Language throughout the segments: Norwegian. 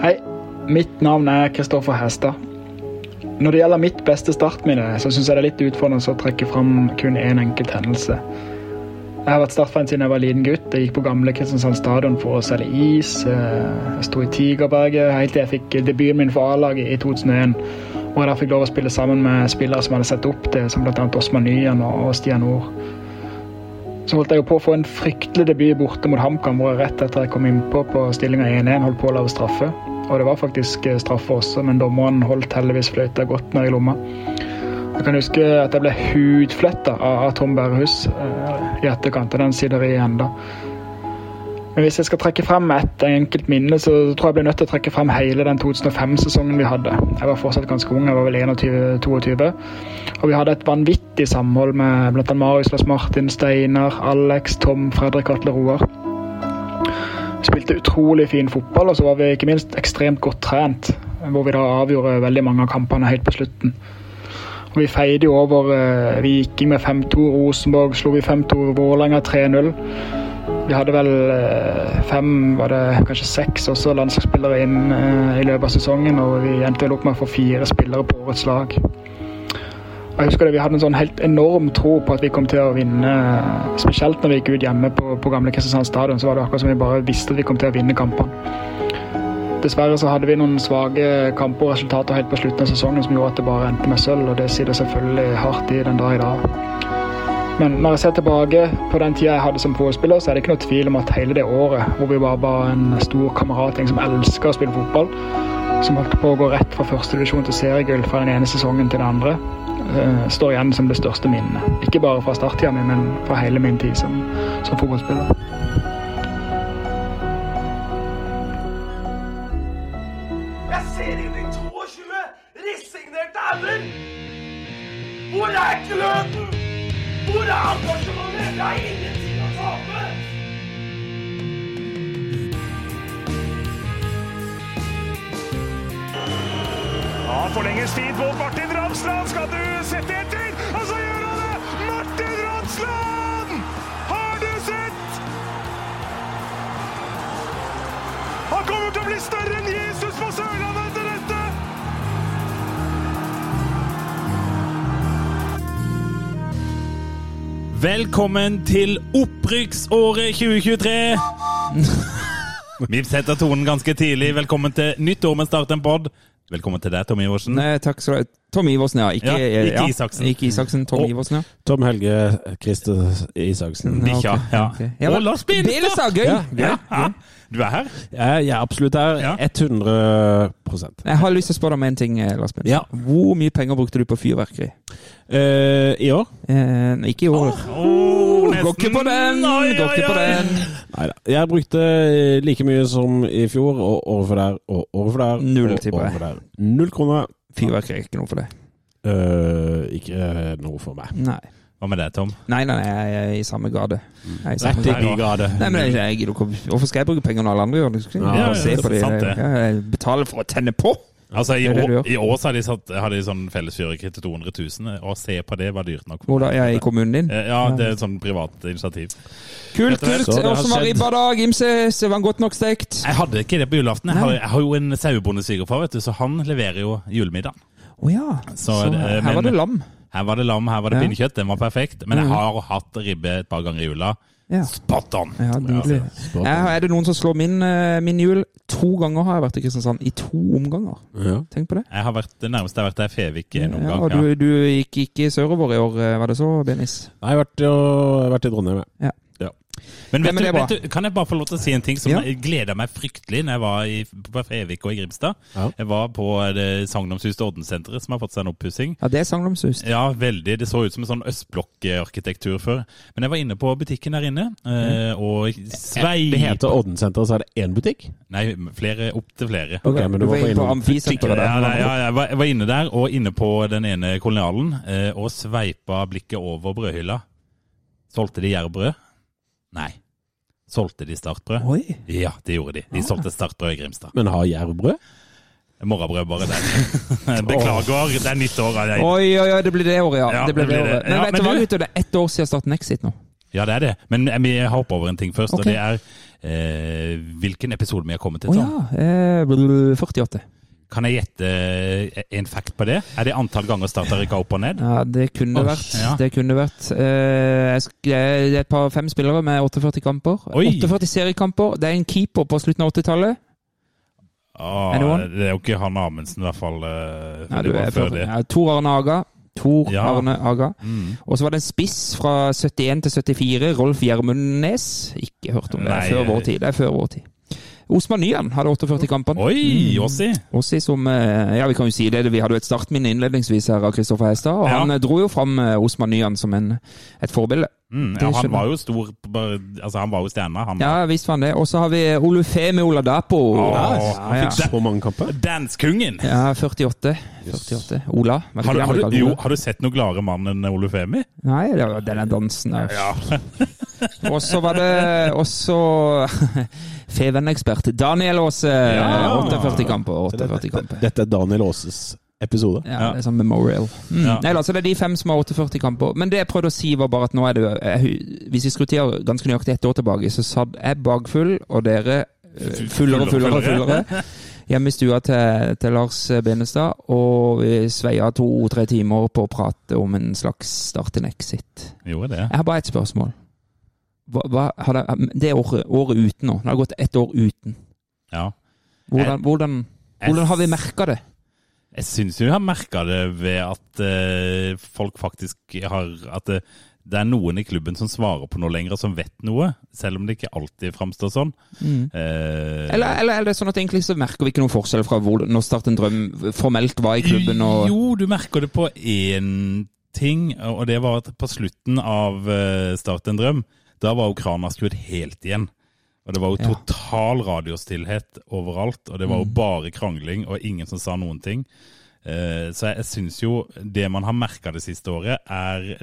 Hei, mitt navn er Kristoffer Hestad. Når det gjelder mitt beste startminne, så syns jeg det er litt utfordrende å trekke fram kun én enkelt hendelse. Jeg har vært startfan siden jeg var liten gutt. Jeg gikk på gamle Kristiansand stadion for å selge is. Jeg sto i Tigerberget helt til jeg fikk debuten min for A-laget i 2001. Og jeg da fikk lov å spille sammen med spillere som jeg hadde sett opp til, som bl.a. Osman Nyen og Stian Nord. Så holdt jeg jo på å få en fryktelig debut borte mot HamKam, hvor jeg rett etter jeg kom innpå på stillinga 1-1 holdt på å lage straffe. Og det var faktisk straffe også, men dommeren holdt heldigvis fløyta godt ned i lomma. Jeg kan huske at jeg ble hudfletta av, av Tom Berrehus eh, i etterkant, og den sitter i enda. Men hvis jeg skal trekke frem et enkelt minne, så tror jeg jeg blir nødt til å trekke frem hele den 2005-sesongen vi hadde. Jeg var fortsatt ganske ung, jeg var vel 21-22. Og vi hadde et vanvittig samhold med bl.a. Marius Lars Martin, Steinar, Alex, Tom, Fredrik Atle Roar. Spilte utrolig fin fotball, og så var vi ikke minst ekstremt godt trent. Hvor vi da avgjorde veldig mange av kampene helt på slutten. Og vi feide jo over eh, Viking med 5-2. Rosenborg slo vi 5-2. Vålerenga 3-0. Vi hadde vel eh, fem, var det kanskje seks også landslagsspillere inn eh, i løpet av sesongen. Og vi endte vel opp med å få fire spillere på årets lag. Jeg husker det, Vi hadde en sånn helt enorm tro på at vi kom til å vinne. Spesielt når vi gikk ut hjemme på, på gamle Kristiansand stadion, så var det akkurat som vi bare visste at vi kom til å vinne kampene. Dessverre så hadde vi noen svake kamper og resultater helt på slutten av sesongen som gjorde at det bare endte med sølv, og det sitter selvfølgelig hardt i den dag i dag. Men når jeg ser tilbake på den tida jeg hadde som fotballspiller, så er det ikke noe tvil om at hele det året hvor vi bare var en stor kameratgjeng som elska å spille fotball, som holdt på å gå rett fra førstedivisjon til seriegull fra den ene sesongen til den andre, står igjen som det største minnet. Ikke bare fra starttida mi, men fra hele min tid som, som fotballspiller. Jeg ser inn i 22 resignerte ender! Hvor er gløden? Hvor er engasjementet? Det er ingenting å tape! Ja, forlenges tid på Martin Ramsland. Skal du sette etter? Og så gjør han det! Martin Ramsland! Har du sett? Han kommer til å bli større enn Jesus på Sørlandet etter dette! Velkommen til opprykksåret 2023! Vi setter tonen ganske tidlig. Velkommen til nytt år med Start en pod. Velkommen til deg, Tom Iversen. Nei, takk skal du ha. Tom Iversen, ja. Ikke, Ja, ikke Isaksen. Ikke Isaksen, Tom Og- Iversen, ja. Tom Helge Christer Isaksen. Bikkja. Ja. Okay. Ja, Og Lars Binstad! Bilestad, gøy! Ja, Ja, Ja, du er her? Jeg jeg er absolutt her. Ja. 100% Jeg har lyst til å spørre deg om en ting, eh, Lars Bensen. Ja. Hvor mye penger brukte du på fyrverkeri? Uh, I år? Uh, ikke i år. Oh, Går ikke på den! Oi, Går oi, ikke på den! Neida. Jeg brukte like mye som i fjor, og året for der, og året for der. Null, tipper jeg. der. Null kroner. Fyrverkeri er ikke noe for deg. Uh, ikke noe for meg. Nei. Hva med deg, Tom? Nei, nei, nei, jeg er i samme. Er i samme Rett i gate. Nei, men jeg, gidder ikke Hvorfor skal jeg bruke penger når alle andre gjør det? Ja, Ja, ja, på det. det. Ja, Jeg betaler for å tenne på! Altså, I Det det i Ås har de, satt, har de sånn fellesfyrverkeri til 200 000, og se på det var dyrt nok. Hvor da? Er i kommunen din? Eh, Ja, det er et sånn privat initiativ. Kult, kult! Også var da, Gimse? Så var den godt nok stekt? Jeg hadde ikke det på julaften. Jeg har, jeg har jo en sauebondesvigerfar, vet du, så han leverer jo julemiddag. Å ja. Så, Så, eh, her men- var det lam. Her var det lam, her var det Ja. pinnekjøtt. Den var perfekt. Men jeg Mhm. har hatt ribbe et par ganger i jula. Ja. Spot on! Ja, nydelig. Spot on. Ja, er det noen som slår min, eh, min jul? To ganger har jeg vært i Kristiansand. I to omganger. Ja. Tenk på det. Jeg har vært, det nærmeste jeg har vært der, Fevik en Ja, omgang. og Ja, du, du gikk ikke sørover i år, eh, var det så, Benis? Jeg har vært, og, jeg har vært i Trondheim, jeg. Men, vet vet men du, vet du, kan jeg bare få lov til å si en ting som Ja. gleda meg fryktelig når jeg var i, på Fevik og i Grimstad? Ja. Jeg var på det sagnomsuste Oddensenteret, som har fått seg en oppussing. Ja, det er sagnomsust. Ja, veldig. Det så ut som en sånn østblokkarkitektur før. Men jeg var inne på butikken der inne, mm. og svei Det heter Oddensenteret, så er det én butikk? Nei, flere. Opp til flere. Ok, men Du du var var inne på amfisenteret Amfisenteret Ja, der. nei, ja, jeg, var, jeg var inne der, og inne på den ene kolonialen, eh, og sveipa blikket over brødhylla. Solgte de jærbrød? Nei. Solgte de startbrød? Oi. Ja, det gjorde de. De solgte startbrød i Grimstad. Men har jærbrød? Morrabrød bare den. Beklager, det er nytt år. Jeg, Oi, oi, oi, det blir det året, ja. Ja, det blir det det året. Men Ja, vet men du hva, gutter? Det er ett år siden Starten Exit nå. Ja, det er det. Men eh, vi hopper over en ting først, okay. og det er eh, hvilken episode vi har kommet til. Å oh, ja. Eh, 48. Kan jeg gjette eh, en fact på det? Er det antall ganger Start har rykka opp og ned? Ja, det kunne vært. ja. Det kunne vært. Eh, jeg det er et par fem spillere med 48 kamper. Oi. 48 seriekamper. Det er en keeper på slutten av 80-tallet. Ah, det er jo ikke han Amundsen, i hvert fall. eh, Ja, det du var er før det. ja, Tor Arne Aga. Tor Ja. Arne Aga. Mm. Og så var det en spiss fra 71 til 74, Rolf Gjermundnes. Ikke hørt om det. Det er før vår tid. Det er før vår tid. Osman Nyan hadde 48 kamper. Oi, Åssi! Også som eh, Ja, vi kan jo si det. Vi hadde jo et startminne innledningsvis her av Kristoffer Hestad, og Ja. han eh, dro jo fram eh, Osman Nyan som en, et forbilde. Mm, ja, han skjønner var jo stor Altså, han var jo stjerne, han. Ja, visst var han det. Og så har vi Olufemi Oladapo. Oh, ja, ja. Så mange kamper. Danskungen! ja, 48. 48. Ola. Har, du- har, du, jo, har du sett noe gladere mann enn Olufemi? Nei, det var denne dansen der. Ja. Og så var det også Feven-ekspert Daniel Aase. Ja. 48 kamper. 48 Dette, kamper. dette er Daniel Aases episode. Ja, det er sånn memorial. Mm. Ja. Nei, altså det er de fem som har 48 kamper. Men det jeg prøvde å si, var bare at nå er det jeg, Hvis vi skrur tida ganske nøyaktig ett år tilbake, så satt jeg bakfull, og dere eh, fullere og fullere og fullere. Hjemme i stua til, til Lars Benestad, og vi sveia to-tre timer på å prate om en slags start and exit. Jo, det. Jeg har bare ett spørsmål. Hva, hva har det, det er året, året uten nå. Det har gått ett år uten. Ja. Hvordan, hvordan, hvordan har vi merka det? Jeg syns jo jeg har merka det ved at eh, folk faktisk har At det, det er noen i klubben som svarer på noe lenger, og som vet noe. Selv om det ikke alltid framstår sånn. Eh, Eller, eller er det sånn at egentlig så merker vi ikke noen forskjell fra hvor, når Start en drøm formelt var i klubben? Og, Jo, du merker det på én ting, og det var at på slutten av eh, Start en drøm, da var jo krana skrudd helt igjen. Og det var jo total radiostillhet overalt, og det var jo Mm. bare krangling og ingen som sa noen ting. Eh, Så jeg, jeg syns jo det man har merka det siste året, er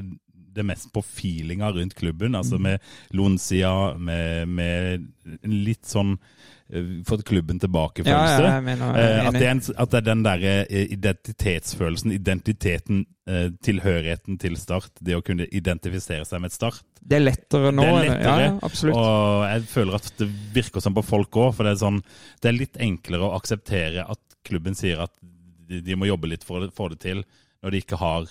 det mest på feelinga rundt klubben. Mm. Altså med Lonsia, med, med litt sånn eh, Fått klubben tilbake-følelse. Ja, ja, Eh, at, det at det er den derre identitetsfølelsen, identiteten, tilhørigheten til Start, det å kunne identifisere seg med Start. Det er lettere nå? Det er lettere, Ja, og jeg føler at det virker sånn på folk òg. For det er, sånn, det er litt enklere å akseptere at klubben sier at de, de må jobbe litt for å få det til, når de ikke har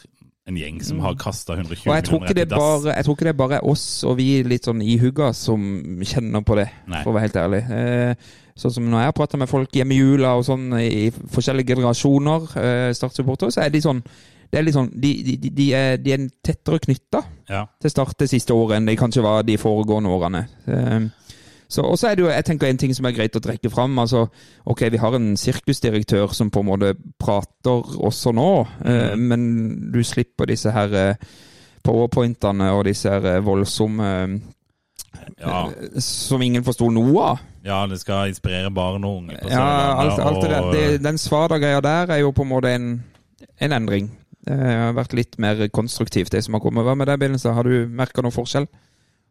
en gjeng som har kasta 120 Mm. Jeg tror, millioner etter dass. bare, jeg tror ikke det er bare oss og vi litt sånn ihugga som kjenner på det, Nei. for å være helt ærlig. Eh, sånn som når jeg har prata med folk hjemme i jula og sånn i forskjellige generasjoner, eh, Start-supportere, så er de sånn det er litt sånn, De, de, de, er, de er tettere knytta Ja. til Start det siste året enn de kanskje var de foregående årene. Eh, Så, og så er det jo jeg tenker en ting som er greit å trekke fram. altså, ok, Vi har en sirkusdirektør som på en måte prater også nå, mm. men du slipper disse her eh, powerpointene og disse her eh, voldsomme Ja. Som ingen forsto noe av. ja, det skal inspirere barn og unge. på Ja, alt, alt og- Det, den Svada-greia der er jo på en måte en, en endring. Det har vært litt mer konstruktivt, det som har kommet. Hva med deg, Billingstad? Har du merka noen forskjell?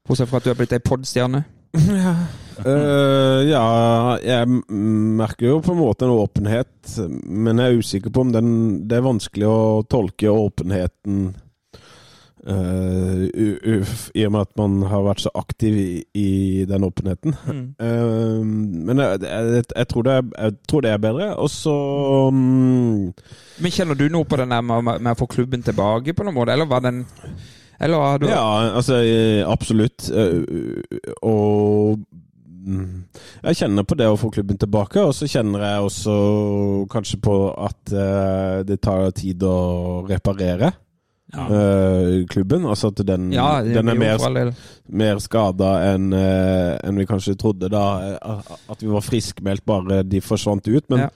Bortsett fra at du har blitt ei podstjerne? Ja. Uh, ja, jeg merker jo på en måte en åpenhet, men jeg er usikker på om den Det er vanskelig å tolke åpenheten eh, u- u- i og med at man har vært så aktiv i, i den åpenheten. Eh, men jeg, jeg, jeg, tror det er, jeg tror det er bedre. Og så um, Men kjenner du noe på den der med, med å få klubben tilbake på noen måte, eller var den Eller har du Ja, altså absolutt. Eh, Og mm, jeg kjenner på det å få klubben tilbake, og så kjenner jeg også kanskje på at det tar tid å reparere eh, klubben. Altså at den, Ja, den er mer, mer skada enn uh, en vi kanskje trodde da. eh, At vi var friskmeldt bare de forsvant ut. Men Ja.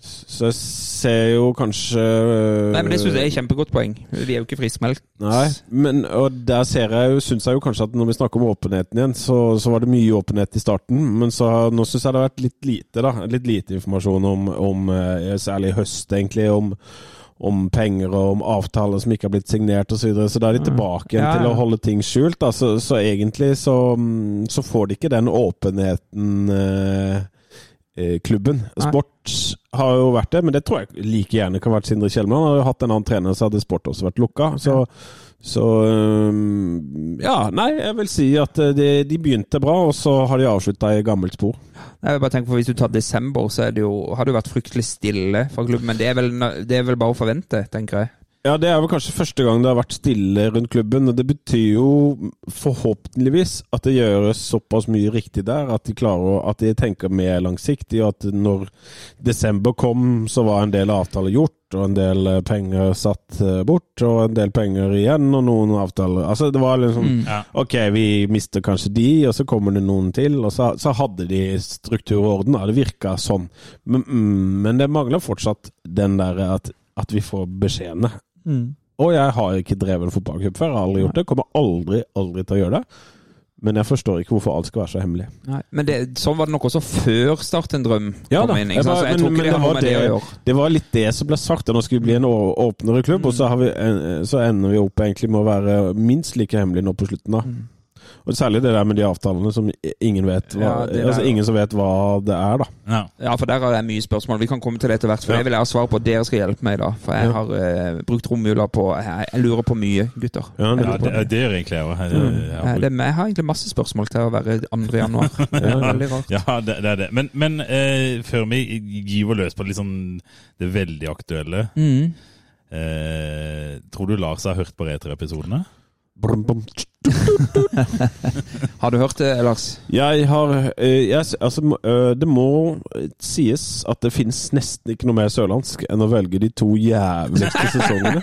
så jeg ser jo kanskje Nei, men Det syns jeg er et kjempegodt poeng. Vi er jo ikke friskmeldt. Nei, men og der ser jeg jo, syns jeg jo kanskje at når vi snakker om åpenheten igjen, så, så var det mye åpenhet i starten. Men så nå syns jeg det har vært litt lite, da. Litt lite informasjon om, om eh, særlig høst, egentlig, om, om penger og om avtaler som ikke har blitt signert osv. Så, videre. så da er de tilbake igjen Ja, til å holde ting skjult. Så, så egentlig så, mm, så får de ikke den åpenheten eh, eh, klubben. Sport har jo vært det, men det tror jeg like gjerne kan ha vært Sindre Kjellmann. Han har jo hatt en annen trener, så hadde Sport også vært lukka. Så, så Ja, nei, jeg vil si at eh, de, de begynte bra, og så har de avslutta i gammelt spor. Jeg vil bare tenke på Hvis du tar desember, så det jo, har det jo vært fryktelig stille fra klubben. Men det er, vel, det er vel bare å forvente, tenker jeg. Ja, det er vel kanskje første gang det har vært stille rundt klubben. og Det betyr jo forhåpentligvis at det gjøres såpass mye riktig der at de klarer å- at de tenker mer langsiktig. Og at når desember kom, så var en del avtaler gjort, og en del eh, penger satt eh, bort, og en del penger igjen, og noen avtaler Altså, det var liksom Ja. Ok, vi mister kanskje de, og så kommer det noen til. Og så, så hadde de struktur og orden. Det virka sånn. Men, mm, men det mangler fortsatt den derre at, at vi får beskjedene. Og jeg har ikke drevet en fotballklubb før. Jeg har aldri gjort det. Kommer aldri, aldri til å gjøre det. Men jeg forstår ikke hvorfor alt skal være så hemmelig. Nei, men det, sånn var det nok også før Start en drøm Ja kom inn. Ikke sant? bare- Så jeg men- men det var det det-. Det var litt det som ble sagt, nå skal vi bli en åpnere klubb. Og så, har vi, så ender vi opp egentlig med å være minst like hemmelige nå på slutten. da. Og Særlig det der med de avtalene som ingen vet hva, Ja, der- altså ingen som vet hva det er. da. Ja. Ja, for der har jeg mye spørsmål. Vi kan komme til det etter hvert. For Ja. jeg vil ha svar på. at Dere skal hjelpe meg, da. For jeg Ja. har uh, brukt romjula på jeg, jeg lurer på mye, gutter. Ja, det- Ja, det, det gjør egentlig jeg òg. Det, jeg har egentlig masse spørsmål til å være 2. januar. Det er veldig rart. Ja, det, det er det. Men, men uh, før vi gyver løs på liksom det veldig aktuelle Mm. uh, Tror du Lars har hørt på retroepisodene? Brum, brum. Har du hørt det, Lars? Jeg har eh, jeg, Altså, eh, det må sies at det finnes nesten ikke noe mer sørlandsk enn å velge de to jævligste sesongene.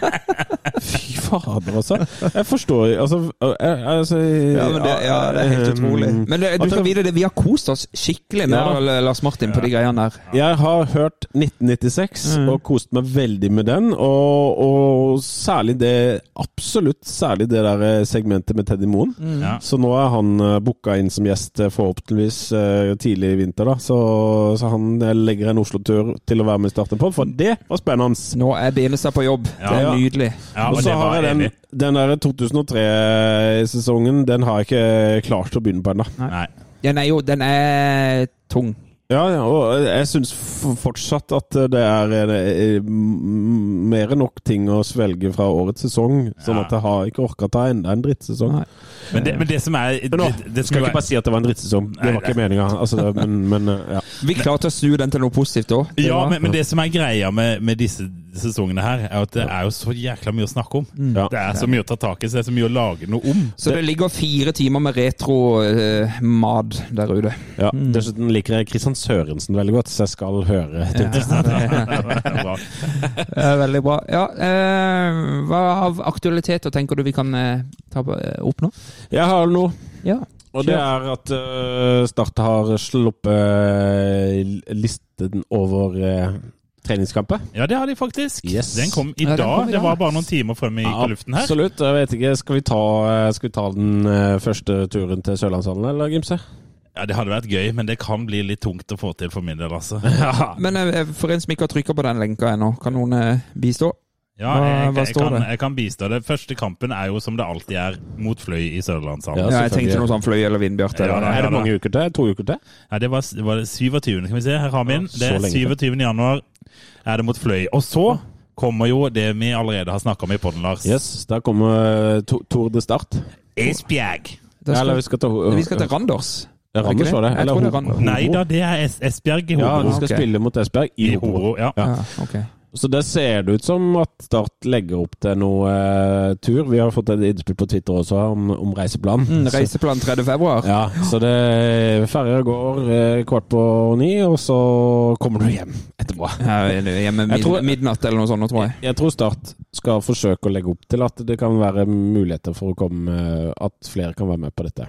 Fy fader, altså. Jeg forstår Altså, jeg, altså Ja, men det, ja, det er helt utrolig. eh, Men det, du skal vite det, vi har kost oss skikkelig med Ja. Lars Martin på de greiene der. Jeg har hørt 1996 Mm. og kost meg veldig med den. Og, og særlig det Absolutt særlig det der eh, segmentet med Teddy Moen. Ja. Så nå er han uh, booka inn som gjest eh, forhåpentligvis eh, tidlig i vinter. da Så, så han eh, legger en Oslo-tur til å være med i starten på, for det var spennende. Nå er Benestad på jobb. Ja. det er nydelig. Ja, og og så har jeg den, den der 2003-sesongen, den har jeg ikke klart å begynne på ennå. Den er jo Den er tung. Ja, ja, og jeg syns fortsatt at det er mer enn nok ting å svelge fra årets sesong, sånn Ja. at jeg har ikke orka ta enda en drittsesong. Nei. Men det, men det som er det, det skal ikke bare si at det var en drittsesong. Det var ikke meninga. Altså, men, men ja. Vi klarte å snu den til noe positivt òg. Ja, men, men det som er greia med, med disse sesongene her, er at det er jo så jækla mye å snakke om. Ja. Det er så mye å ta tak i, så det er så mye å lage noe om. Så det ligger fire timer med retro-mad der ute. ja. Dessuten liker jeg Kristian Sørensen veldig godt, så jeg skal høre. ja, Det er veldig bra. Ja, uh, hva av aktualiteter tenker du vi kan uh, ta eh, opp nå? Jeg har noe. Ja. Og det er at uh, Start har sluppet uh, listen over uh, treningskamper. Ja, det har de faktisk. Yes. Den kom i Ja, dag. kom i Det dag. var bare noen timer før vi gikk på luften her. Absolutt. Jeg vet ikke, Skal vi ta, eh, skal vi ta den eh, første turen til Sørlandshallen, eller, Gimse? Ja, Det hadde vært gøy, men det kan bli litt tungt å få til for min del, altså. Men eh, for en som ikke har trykka på den lenka ennå, kan noen bistå? Ja, Hva- jeg, hva jeg, kan, jeg kan bistå det. Første kampen er jo som det alltid er, mot Fløy i Sørlandshallen. Ja, Ja, jeg tenkte noe sånn Fløy eller Vindbjarte. Ja. Er det mange uker til? To uker til? Ja, det var, det var 27. Skal vi se, her har vi den. Det er 27. januar er det mot Fløy. Og så kommer jo det vi allerede har snakka om i podden, Lars. Yes, der kommer uh, Tour de Start. Esbjerg. Skal, Eller vi skal ta vi skal til Randers. Randers, var det? Jeg Eller tror det er Randers. Hobro? Nei da, det er Esbjerg i Ja, vi de skal okay. spille mot Esbjerg i I Hobro. Hobro, ja. Ja. Ja, ok. Så det ser det ut som at Start legger opp til noe eh, tur. Vi har fått et innspill på Twitter også om, om reiseplan. Mm, reiseplan 3. februar. Ja, så det ferja går eh, kvart på ni, og så kommer du hjem etterpå. Ja, hjemme mid tror- midnatt eller noe sånt, tror jeg. Jeg tror Start skal forsøke å legge opp til at det kan være muligheter for å komme At flere kan være med på dette.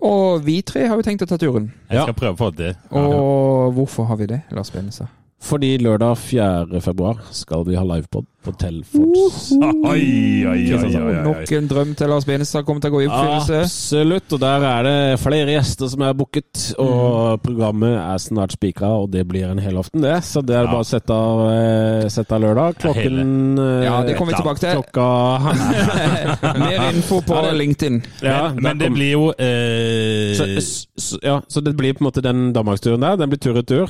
Og vi tre har jo tenkt å ta turen. Jeg Ja. skal prøve å få det til. Og hvorfor har vi det, Lars Benestad? Fordi lørdag 4. februar skal vi ha livepod. På oi, oi, oi, oi. Nok en drøm til Lars Benestad kommer til å gå i oppfyllelse. Absolutt, og der er det flere gjester som er booket. Og programmet er snart spikra, og det blir en helaften, det. Så det er Ja. bare å sette av, eh, sette av lørdag. Klokken eh, Ja, det kommer vi tilbake til. Klokka Mer info på LinkedIn. Ja, Men, men det blir jo eh, så, så, ja, så det blir på en måte den danmarksturen der. Den blir tur-retur, Tur,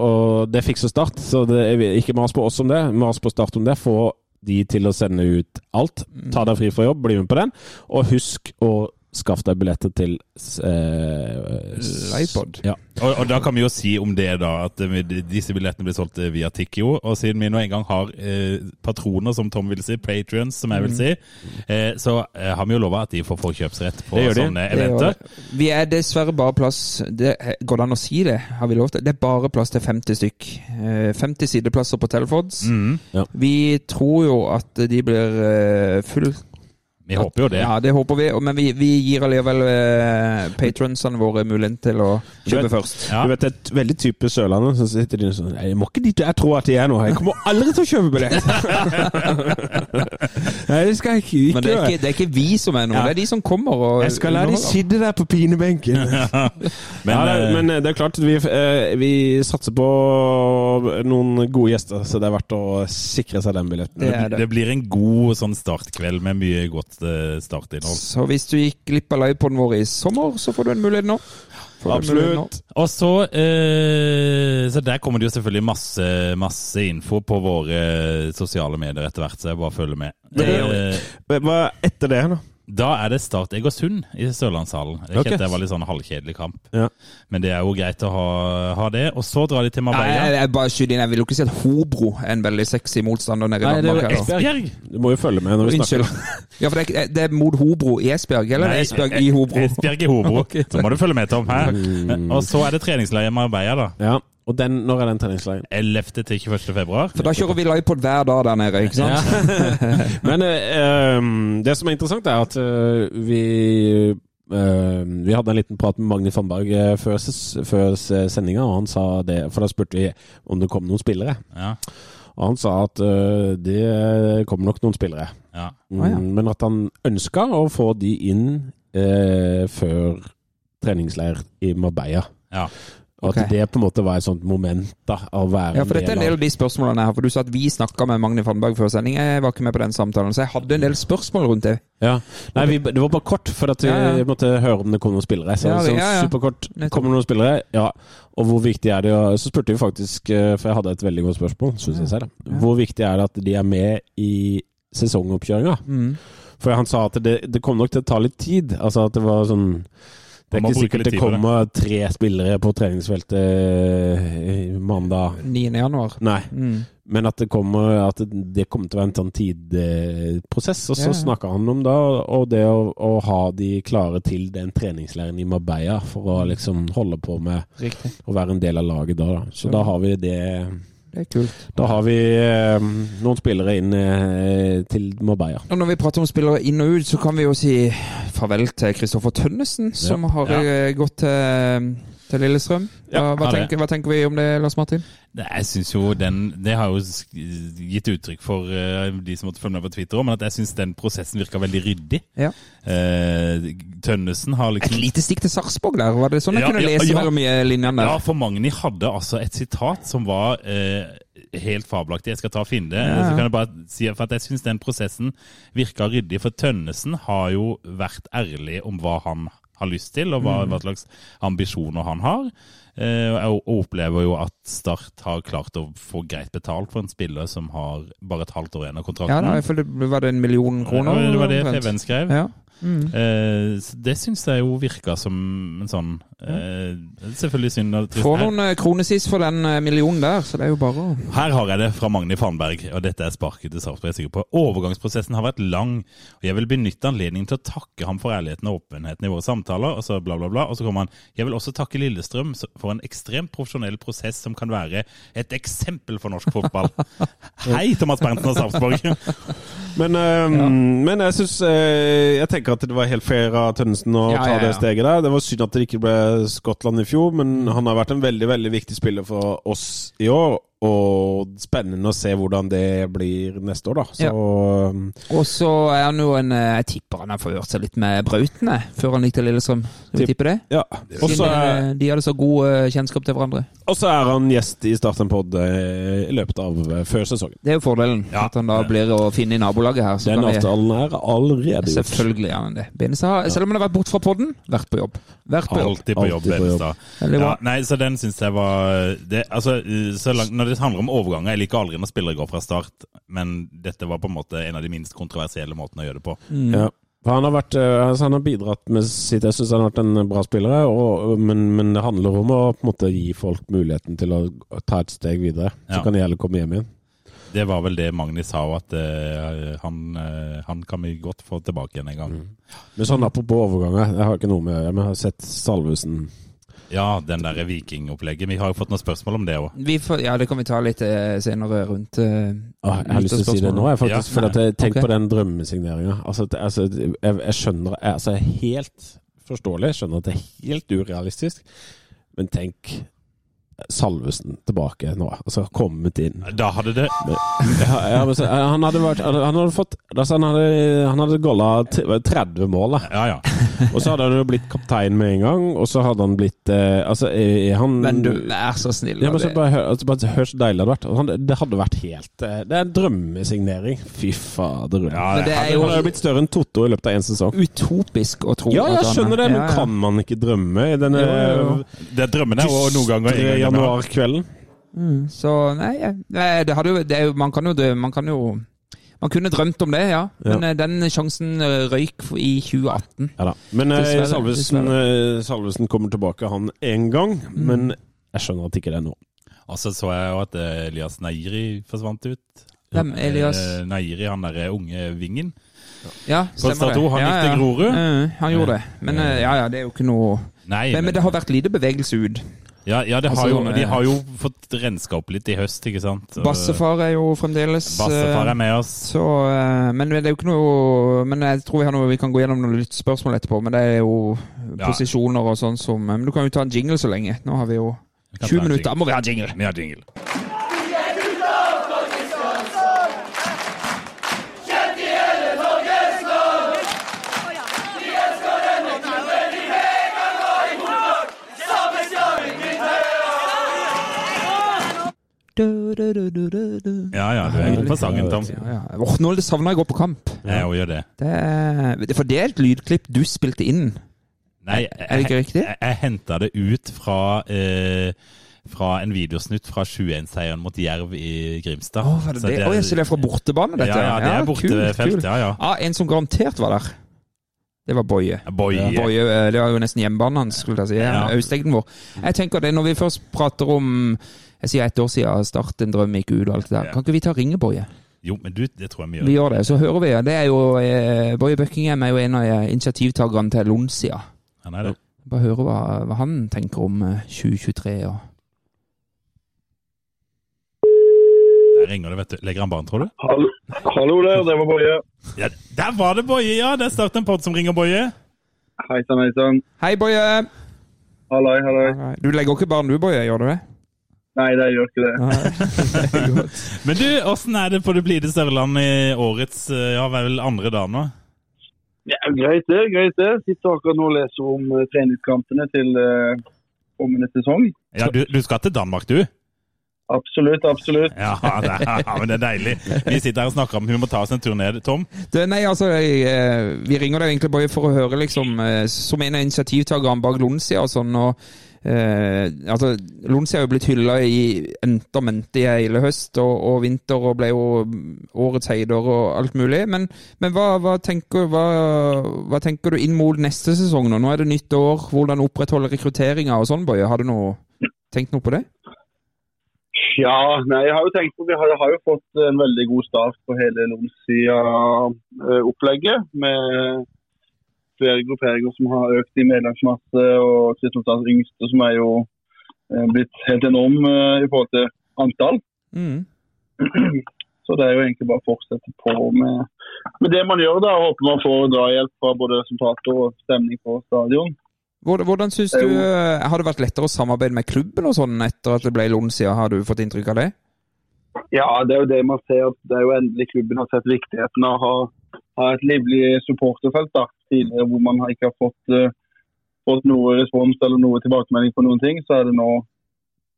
og det fikser Start. Så det er ikke mas på oss om det, mas på Start om det. Få de til å sende ut alt. Ta deg fri fra jobb, bli med på den. Og husk å skaffe deg billetter til eh, Livepod. Ja. Og, og da kan vi jo si om det da at eh, disse billettene blir solgt eh, via Tikkio. Og siden vi nå en gang har eh, patroner, som Tom vil si, patrions, som jeg vil si, eh, så eh, har vi jo lova at de får forkjøpsrett på sånne eventer. Vi er dessverre bare plass det, Går det an å si det? Har vi lov til? Det er bare plass til 50 stykk. Eh, 50 sideplasser på Telfords. Mm. Vi tror jo at de blir eh, full Vi håper jo det. Ja, det håper vi. Men vi, vi gir allikevel uh, patronsene våre muligheten til å kjøpe vet- først. Ja. Du vet, et veldig type Sørlandet, som sitter de sånn Jeg må ikke dit jeg tror at de er nå. Jeg kommer aldri til å kjøpe billett! Nei, det skal jeg ikke, ikke Men det er ikke, det er ikke vi som er noe, Ja. det er de som kommer og Jeg skal la de sitte der på pinebenken. Men, ja, det, eh, men det er klart, vi, eh, vi satser på noen gode gjester, så det er verdt å sikre seg den billetten. Det det. det blir en god sånn startkveld med mye godt eh, startinnhold. Så hvis du gikk glipp av livepoden vår i sommer, så får du en mulighet nå. Får. Absolutt. Og så, eh, så der kommer det jo selvfølgelig masse, masse info på våre sosiale medier etter hvert, så jeg bare følger med. Det gjør Eh, etter det, da? Da er det Start Egersund i Sørlandshallen. Det er Ok. ikke at det var litt sånn halvkjedelig kamp, Ja. men det er jo greit å ha, ha det. Og så drar de til Nei, Marbella. jeg, jeg bare skyter inn. Jeg vil jo ikke si at Hobro er en veldig sexy motstander nede i Nei, det er jo. Esbjerg! Du må jo følge med når vi Unnskyld. snakker. Ja, for det er, det er mot Hobro i Esbjerg, eller Nei, det Esbjerg i Hobro? Esbjerg i Hobro. Så må du følge med, Tom. Her. Mm. Og så er det treningsleir i Marbella, da. Ja, og den, når er den treningsleiren? 11. til 21. februar. For da kjører vi livepod hver dag der nede, ikke sant? Men eh, ehm, det som er interessant, er at uh, vi uh, Vi hadde en liten prat med Magni Fannberg før, før sendinga, og han sa det For da spurte vi om det kom noen spillere. Ja. Og han sa at det kommer nok noen spillere. ja. Mm, Ah, ja. Men at han ønska å få de inn før treningsleir i Marbella. ja. Og okay. at det på en måte var et sånt moment da, å være Ja, for dette er en del av de spørsmålene her. For du sa at vi snakka med Magni Fannberg før sending. Jeg var ikke med på den samtalen, så jeg hadde en del spørsmål rundt det. Ja. Nei, vi, det var bare kort, for at vi Ja, ja. måtte høre om det kom noen spillere. Så, Ja, ja, ja. superkort. Kommer det noen spillere? Ja. Og hvor viktig er det og Så spurte vi faktisk, eh, for jeg hadde et veldig godt spørsmål, syns jeg selv. Hvor viktig er det at de er med i sesongoppkjøringa? Mm. For han sa at det, det kom nok til å ta litt tid. Altså at det var sånn Det er ikke sikkert det kommer tre spillere på treningsfeltet eh, mandag. 9. januar. Nei. Mm. Men at det kommer, at det kommer til å være en sånn tidprosess. Og så Ja. snakka han om da, og det å, å ha de klare til den treningsleiren i Marbella for å liksom holde på med Riktig. å være en del av laget da. da. Så Ja. da har vi det Det er kult. Da har vi eh, noen spillere inn eh, til Marbella. Og når vi prater om spillere inn og ut, så kan vi jo si farvel til Kristoffer Tønnesen, som har Ja. eh, gått til, til Lillestrøm. Hva, Ja, hva, tenker, hva tenker vi om det, Lars Martin? Nei, Jeg synes jo den Det har jo gitt uttrykk for uh, de som måtte følge med på Twitter men at jeg syns den prosessen virka veldig ryddig. Ja. Uh, Tønnesen har Et liksom lite stikk til Sarpsborg der, var det sånn jeg Ja, kunne ja, lese mellom i linjene Ja, for Magni hadde altså et sitat som var uh, helt fabelaktig. Jeg skal ta og finne det. Ja. Så kan jeg bare si at jeg syns den prosessen virka ryddig. For Tønnesen har jo vært ærlig om hva han har lyst til, og hva, Mm. hva slags ambisjoner han har. Eh, jeg opplever jo at Start har klart å få greit betalt for en spiller som har bare et halvt år igjen av kontrakten. Ja, da, jeg det Var det en million kroner? Ja, det var det omtrent? Skrev. Ja. Mm. Eh, det syns jeg jo virka som en sånn eh, Selvfølgelig synd at. Får noen eh, kronesis for den eh, millionen der, så det er jo bare å Her har jeg det fra Magni Fanberg, og dette er sparket til Sarpsborg. Jeg er sikker på. Overgangsprosessen har vært lang, og jeg vil benytte anledningen til å takke ham for ærligheten og åpenheten i våre samtaler, og så bla, bla, bla. Og så kommer han Jeg vil også takke Lillestrøm for en ekstremt profesjonell prosess som kan være et eksempel for norsk fotball. Hei, Thomas Berntsen og Sarpsborg. Men, eh, men jeg syns Jeg tenker at det var helt fair av Tønnesen å Ja, ta ja, det steget der. Det var synd at det ikke ble Skottland i fjor, men han har vært en veldig veldig viktig spiller for oss i år. Og spennende å se hvordan det blir neste år, da. Så Og så er han jo en eh, Jeg tipper han har forhørt seg litt med Brautene før han gikk til Lillestrøm. Skal vi Tipp- tippe det? ja. Og så Siden er, eh, de hadde så god eh, kjennskap til hverandre. og så er han gjest i Start en pod i løpet av før sesongen. Det er jo fordelen. Ja. At han da blir å finne i nabolaget her. Så Den avtalen er allerede gjort. selvfølgelig er han det. Benestad, selv om han har vært borte fra podden, vært på jobb. Vært på jobb. Alltid på jobb, Alltid på jobb. Benestad. Ja, nei, så den syns jeg var det, altså, så langt, Når det handler om overganger Jeg liker aldri når spillere går fra start, men dette var på en måte en av de minst kontroversielle måtene å gjøre det på. Mm. Ja. For han har, vært, eh, altså han har bidratt med sitt Jeg syns han har vært en bra spiller, og, men, men det handler om å på en måte gi folk muligheten til å ta et steg videre. Så Ja. kan de heller komme hjem igjen. Det var vel det Magni sa, at uh, han, uh, han kan vi godt få tilbake igjen en gang. Men sånn apropos overganger, jeg har ikke noe med Jeg har sett Salvesen Ja, den der vikingopplegget. Vi har jo fått noen spørsmål om det òg. Ja, det kan vi ta litt eh, senere rundt eh, Åh, Jeg har lyst til å si det nå, jeg, faktisk. Ja. For at jeg Tenk okay. på den drømmesigneringa. Altså, altså, jeg, jeg skjønner altså, Helt forståelig. Jeg skjønner at det er helt urealistisk. Men tenk Salvesen tilbake nå. Altså kommet inn. Da hadde det Ja, ja, men han hadde vært Han hadde fått altså, Han hadde, han hadde golla 30 mål, da. Ja, ja. Og så hadde han jo blitt kaptein med en gang, og så hadde han blitt eh, Altså, er han Men du er så snill. ja, men så det- bare, hør, altså, bare hør så deilig det hadde vært. Han, det hadde vært helt eh, Det er en drømmesignering. Fy fader. Ja, Men det er Han jo hadde blitt større enn Totto i løpet av én sesong. utopisk å tro Ja, jeg skjønner det, men Ja, ja. kan man ikke drømme i denne. Det er drømmene, og noen ganger januarkvelden? Mm, så nei, nei, det hadde jo, det er jo Man kan jo det, Man kan jo Man kunne drømt om det, ja. Men ja. den sjansen eh, røyk i 2018. Ja da. Men eh, Dessverre, Salvesen, eh, Salvesen kommer tilbake, han én gang. Mm. Men jeg skjønner at ikke det er nå. Og så så jeg jo at eh, Elias Nairi forsvant ut. Hvem? Elias? Neiri, han derre unge vingen. Ja, stemmer 2, han gikk til Grorud. Eh, han gjorde det. Men eh, ja, ja, det er jo ikke noe Nei, men, men det har vært lite bevegelse ut. Ja, ja, har Altså, jo, de eh, har jo fått renska opp litt i høst, ikke sant? Og- Bassefar er jo fremdeles Bassefar eh, er med oss. Så, eh, men det er jo ikke noe Men jeg tror vi har noe Vi kan gå gjennom noen lyttspørsmål etterpå, men det er jo Ja. posisjoner og sånn som Men du kan jo ta en jingle så lenge. Nå har vi jo 20 minutter. Da må vi ha jingle! Vi har jingle. Du, du, du. Ja ja, du er god på sangen, Tom. Ja, ja. Åh, nå savner jeg å gå på kamp. Jeg gjør det. Det er, for det er et lydklipp du spilte inn. Nei, Er det ikke riktig? Jeg, jeg henta det ut fra eh, fra en videosnutt fra 7-1-seieren mot Jerv i Grimstad. Åh, var det Så det? Å, jeg ser det er fra bortebane, dette? Ja, ja, det er bortefelt. Ja, ja. Ja, en som garantert var der. Det var Boje. Boje. Boje, eh, Det var jo nesten hjemmebanen hans, skulle jeg si. Ja. Austegden vår. Jeg tenker det, Når vi først prater om jeg sier ett år siden Start en drøm gikk ut og alt det der. Ja. Kan ikke vi ta ringe Boje? Jo, men du, det tror jeg vi gjør. Vi gjør. det, så hører vi. Det er jo, eh, Boje Buckingham er jo en av eh, initiativtakerne til Lonsia. Han er det. Bare høre hva, hva han tenker om eh, 2023 og Der ringer det, vet du. Legger han barn, tror du? Hallo, hallo der, det var Boje. Ja, der var det Boje, ja! Det er Start en pod som ringer Boje. Hei sann, hei sann. Hei, Boje! Halloi, halloi. Du legger ikke barn du, Boje? Gjør du det? Nei, det gjør ikke det. Men du, åssen er det på det blide Sørland i årets eh, ja, vel andre dag nå? Ja, greit det, greit det. Sitter akkurat nå og leser om eh, treningskampene til eh, kommende sesong. Ja, du, du skal til Danmark, du? Absolutt, absolutt. Ja, det er, ja, men det er deilig. Vi sitter her og snakker om vi må ta oss en tur ned. Tom? Det, nei, altså, jeg, Vi ringer deg egentlig bare for å høre, liksom, som en av initiativtakerne bak Lonsia og sånn. og eh, altså, Lonsi har jo blitt hylla i enter mente i hele høst og, og vinter, og ble jo årets heider og alt mulig. Men, men hva, hva, tenker, hva, hva tenker du inn mot neste sesong nå? Nå er det nytt år. Hvordan opprettholde rekrutteringa og sånn, Boje? Har du noe, tenkt noe på det? Ja, nei, jeg har jo tenkt på Vi har, har jo fått en veldig god start på hele Lonsia-opplegget. Med flere grupperinger som har økt i medlemsmasse, og Kristiansands yngste som er jo eh, blitt helt enorm eh, i forhold til antall. Mm. Så det er jo egentlig bare å fortsette på med, med det man gjør da, og håper man får drahjelp fra både resultater og stemning på stadion. Hvordan, synes du, eh, Har det vært lettere å samarbeide med klubben og sånn etter at det ble Lonsia? Har du fått inntrykk av det? Ja, det er jo det man ser. at Det er jo endelig klubben har sett viktigheten av å ha, ha et livlig supporterfelt. da. Tidligere hvor man ikke har fått, eh, fått noe respons eller noe tilbakemelding på noen ting, så er det nå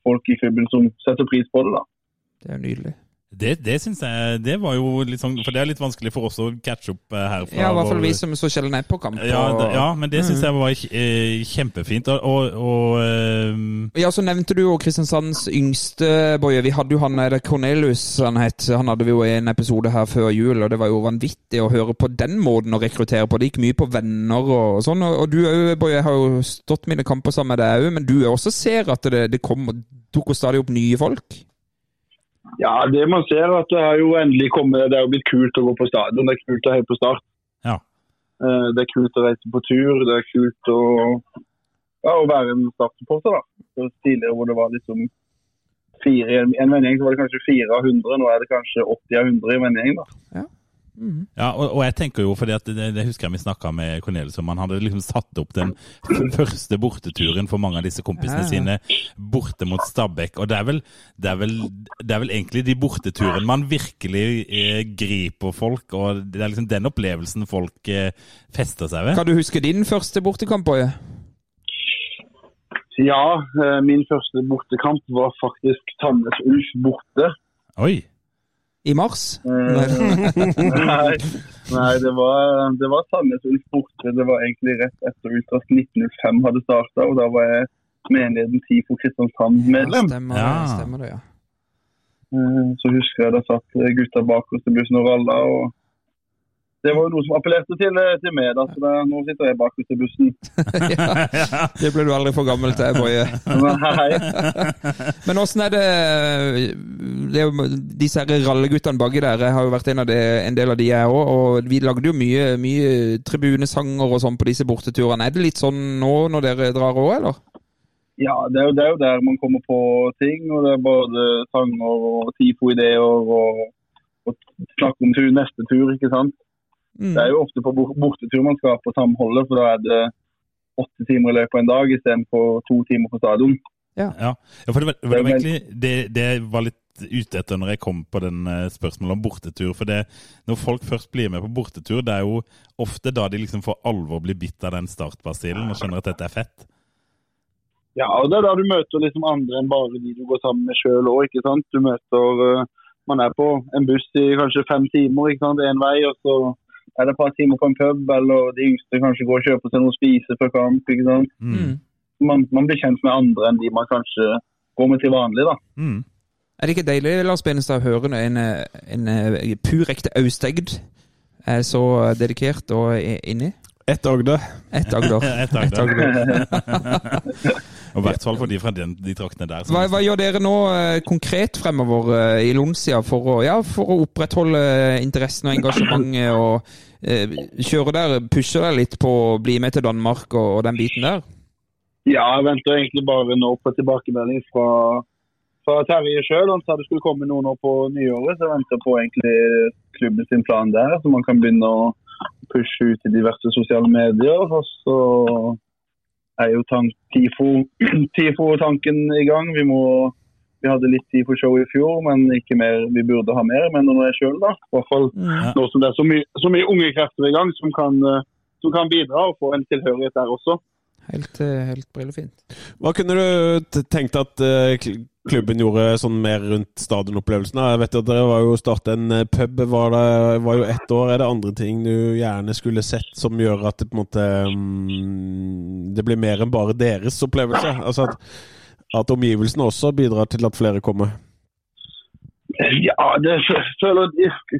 folk i klubben som setter pris på det. da. Det er nydelig. Det, det syns jeg Det var jo litt sånn For det er litt vanskelig for oss å catche opp herfra. her. Ja, i hvert fall vi som så sjelden er på kamp. ja, det, ja, men det syns jeg var eh, kjempefint. Og, og, og um... Ja, så nevnte du jo Kristiansands yngste, Boje. Vi hadde jo han Cornelius han het. Han hadde vi jo i en episode her før jul, og det var jo vanvittig å høre på den måten å rekruttere på. Det gikk mye på venner og sånn. Og, og du òg, Boje, har jo stått mine kamper sammen med deg òg, men du også ser at det, det kommer dukker stadig opp nye folk? Ja, det man ser er at det har jo endelig kommet Det er jo blitt kult å gå på stadion. Det er kult å heie på start. Ja. Eh, Det er kult å reise på tur. Det er kult å, ja, å være en startsupporter. da. Så Tidligere hvor det var liksom fire i en en vennegjeng, så var det kanskje fire av hundre. Nå er det kanskje 80 av 100 i en da. Ja, og, og jeg tenker jo, fordi at det, det husker jeg vi snakka med Cornelius om, han hadde liksom satt opp den første borteturen for mange av disse kompisene Ja, ja. sine borte mot Stabæk. Og det er, vel, det, er vel, det er vel egentlig de borteturene man virkelig eh, griper folk, og det er liksom den opplevelsen folk eh, fester seg ved. Kan du huske din første bortekamp, Boje? Ja, eh, min første bortekamp var faktisk Tannes Ulf borte. Oi! I mars? Eh, Nei, nei det, var, det var Sandnes Ulf borte. Det var egentlig rett etter Ultras 1905 hadde starta, og da var jeg menigheten TIFO Kristiansand-medlem. stemmer, Ja. stemmer det, ja. Eh, Så husker jeg da satt gutta bakerst i bussen og ralla. og Det var jo noe som appellerte til, eh, til meg, da, så det, nå sitter jeg bakerst i bussen. ja. Det ble du aldri for gammel til, Boje. Men åssen er det, det Disse her ralleguttene baki der, jeg har jo vært en, av de, en del av de jeg òg. Og vi lagde jo mye, mye tribunesanger og sånn på disse borteturene. Er det litt sånn nå når dere drar òg, eller? Ja, det er, jo, det er jo der man kommer på ting. og Det er både sanger og TIFO-ideer og, og snakk om tur, neste tur, ikke sant. Mm. Det er jo ofte på bortetur man skal på samholdet, for da er det åtte timer i løpet av en dag istedenfor to timer på stadion. Ja, ja for det var, det var egentlig det, det var litt ute etter når jeg kom på den eh, spørsmålet om bortetur. For det, når folk først blir med på bortetur, det er jo ofte da de liksom for alvor blir bitt av den startbasillen og skjønner at dette er fett. Ja, og det er da du møter liksom andre enn bare de du går sammen med sjøl òg, ikke sant. Du møter eh, Man er på en buss i kanskje fem timer, ikke sant, én vei, og så er et par timer på en pub, eller de yngste kanskje går og kjøper seg noe å spise før kamp, ikke sant. Mm. Man, man blir kjent med andre enn de man kanskje går med til vanlig, da. Mm. Er det ikke deilig, Lars Benestad, å høre en, eh, en, en pur ekte austegd er så dedikert og inni? Ett Agder. Ett Agder. Et Agder. Et Agder. Og i hvert fall for de fra den, de traktene der. Hva, hva gjør dere nå eh, konkret fremover eh, i Lonsia for å, ja, for å opprettholde interessen og engasjementet? og eh, Kjøre der, pushe deg litt på å bli med til Danmark og, og den biten der? Ja, jeg venter egentlig bare nå på tilbakemelding fra, fra Terje sjøl. Han sa det skulle komme noen nå på nyåret, så jeg venter på egentlig klubben sin plan der. Så man kan begynne å pushe ut i diverse sosiale medier. Og så er jo tank, tifo, tifo-tanken i gang. Vi, må, vi hadde litt tifo-show i fjor, men ikke mer. Vi burde ha mer, men nå er jeg sjøl, da. I hvert fall nå som det er så mye, så mye unge krefter i gang som kan, eh, som kan bidra og få en tilhørighet der også. Helt, eh, helt brillefint. Hva kunne du tenkt at eh, klubben gjorde sånn mer rundt stadionopplevelsen? Jeg vet at dere var jo startet en eh, pub, var, det, var jo ett år. Er det andre ting du gjerne skulle sett som gjør at det på en måte mm, Det blir mer enn bare deres opplevelse? Altså at, at omgivelsene også bidrar til at flere kommer? Ja, det føler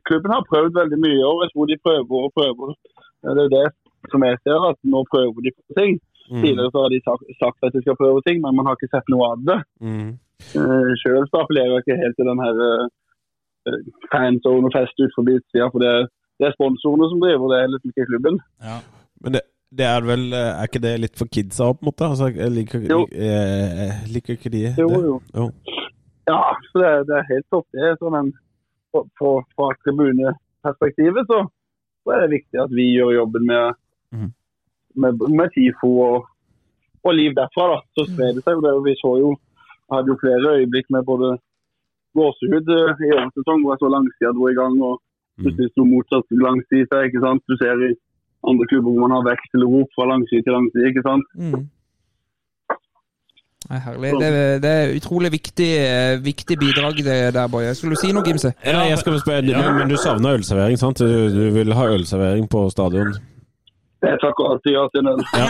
klubben har prøvd veldig mye i år. Jeg tror de prøver og prøver. Det er det som jeg ser, at nå prøver de på ting. Tidligere så har de sagt, sagt at de skal prøve ting, men man har ikke sett noe av det. Mm. Uh, Sjøl appellerer jeg ikke helt til den her uh, fanzone og fest ut forbi utsida, for det, er- det er sponsorene som driver, det er liksom ikke klubben. Ja. Men det, det er vel eh, Er ikke det litt for kidsa på en måte? Altså, jeg liker, Jo. eh, liker ikke de Jo, det? jo. Jo. Ja, så det, det er helt topp. det. Så, men fra tribuneperspektivet så, så er det viktig at vi gjør jobben med, mm. med, med TIFO og, og liv derfra. da. Så sprer det seg. jo. Vi så jo hadde jo flere øyeblikk med både gåsehud eh, i årets sesong, hvor jeg så langsida dro i gang. og plutselig sto motsatt langside seg. ikke sant? Du ser i andre klubber hvor man har vekselrop fra langside til langside. ikke sant? Mm. Det er herlig. Det, er- det er utrolig viktig, eh, viktig bidrag det der, Boje. Skulle du si noe, Gimse? Ja, jeg skal spørre, men, men du savner ølservering, sant? Du, du vil ha ølservering på stadion? Jeg takker alltid ja til den. Ja.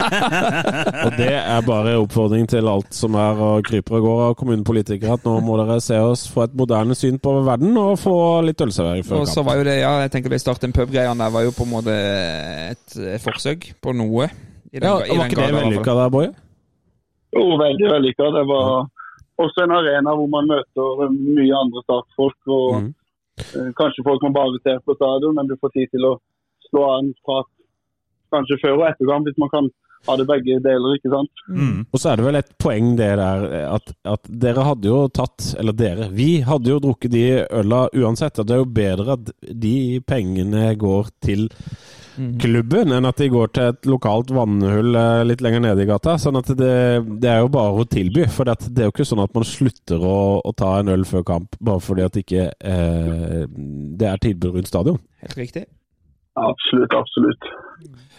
Og det er bare oppfordring til alt som er og kryper og går av kommunepolitikere, at nå må dere se oss få et moderne syn på verden og få litt ølservering før Og så kamp. var jo det, ja, jeg tenker det starte en pub-greia der var jo på en måte et, forsøk på noe. I den- Ja, i den Var ikke det vellykka der, Boje? Jo, veldig vellykka. Det var også en arena hvor man møter mye andre startfolk. og Mhm. eh, Kanskje folk man bare ser på stadion, men du får tid til å slå av en prat kanskje før og etter kamp, hvis man kan ha det begge deler. ikke sant? Mm. Og så er det vel et poeng det der at, at dere hadde jo tatt, eller dere, vi hadde jo drukket de øla uansett. Og det er jo bedre at de pengene går til klubben enn at de går til et lokalt vannhull eh, litt lenger nede i gata. Sånn at det, det er jo bare å tilby. For det, er jo ikke sånn at man slutter å, å ta en øl før kamp bare fordi at ikke eh, det er tilbud rundt stadion. Helt riktig. Absolutt, absolutt.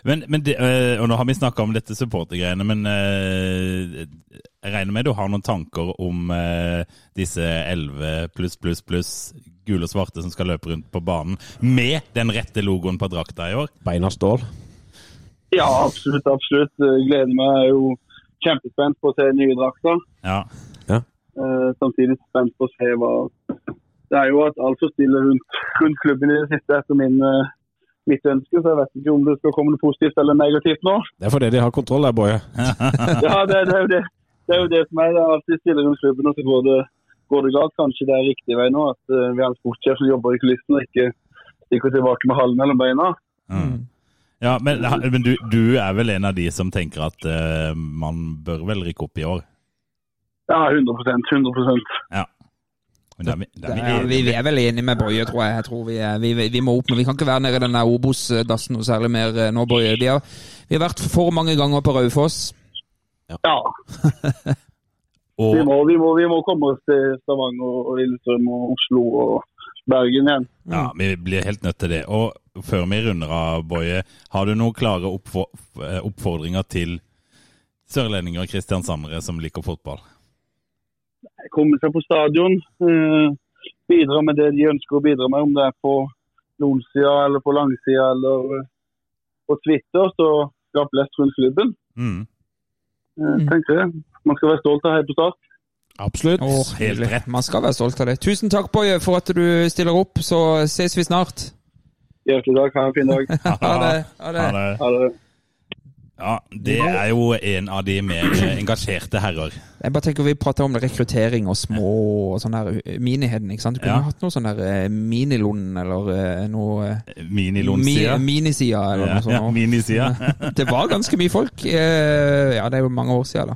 Men, men det, øh, og nå har vi snakka om dette supportergreiene, men øh, jeg regner med du har noen tanker om øh, disse 11 pluss, pluss, pluss gule og svarte som skal løpe rundt på banen med den rette logoen på drakta i år? Beina stål. Ja, absolutt. absolutt. Jeg gleder meg. Jeg er jo kjempespent på å se nye drakter. Ja. ja. samtidig spent på å se hva Det er jo at alt altfor stille rundt, rundt klubben i det siste etter min, eh, mitt ønske, så jeg vet ikke om det skal komme noe positivt eller negativt nå. Det er fordi de har kontroll der, Boje. Ja, det, det, er jo det. det er jo det som er. Det er alltid stiller rundt klubben, og så går det, går det galt. Kanskje det er riktig vei nå, at eh, vi har en sportssjef som jobber i kulissen og ikke stikker tilbake med halen mellom beina. Mm. Ja, men, men du, du er vel en av de som tenker at uh, man bør vel rykke opp i år? Ja, 100% 100% Ja. Vi- er vel enige med Boje, tror jeg. jeg tror vi, er, vi, vi må opp, men vi kan ikke være nede i den Obos-dassen noe særlig mer eh, nå, Boje. Vi har, vi har vært for mange ganger på Raufoss. Ja, Og, vi må, vi, må, vi må komme oss til Stavanger og Lillestrøm og Oslo og Bergen igjen. Ja, vi blir helt nødt til det. Og før vi runder av, Boje, har du noen klare eh, oppfordringer til sørlendinger og kristiansandere som liker fotball? Komme seg på stadion, eh, bidra med det de ønsker å bidra med, om det er på nordensida eller på langsida eller eh, på Twitter, så skap lest rundt klubben. Mm. Eh, tenker jeg. Man skal være stolt av å heie på Start. Absolutt. Oh, helt rett. Man skal være stolt av det. Tusen takk, Boje, for at du stiller opp. Så ses vi snart. Hjertelig takk. Ha en fin dag. Ha det. Ha det. Ha det. Ja, det er jo en av de mer eh, engasjerte herrer. Jeg bare tenker Vi prater om rekruttering og små og sånn der miniheden. ikke sant? Du kunne Ja. hatt noe sånn der minilond minilund eller eh, noe Minilond-sida. mi, Minisida eller Ja, noe sånt. ja, minisida. Det var ganske mye folk. eh, Ja, det er jo mange år siden, da.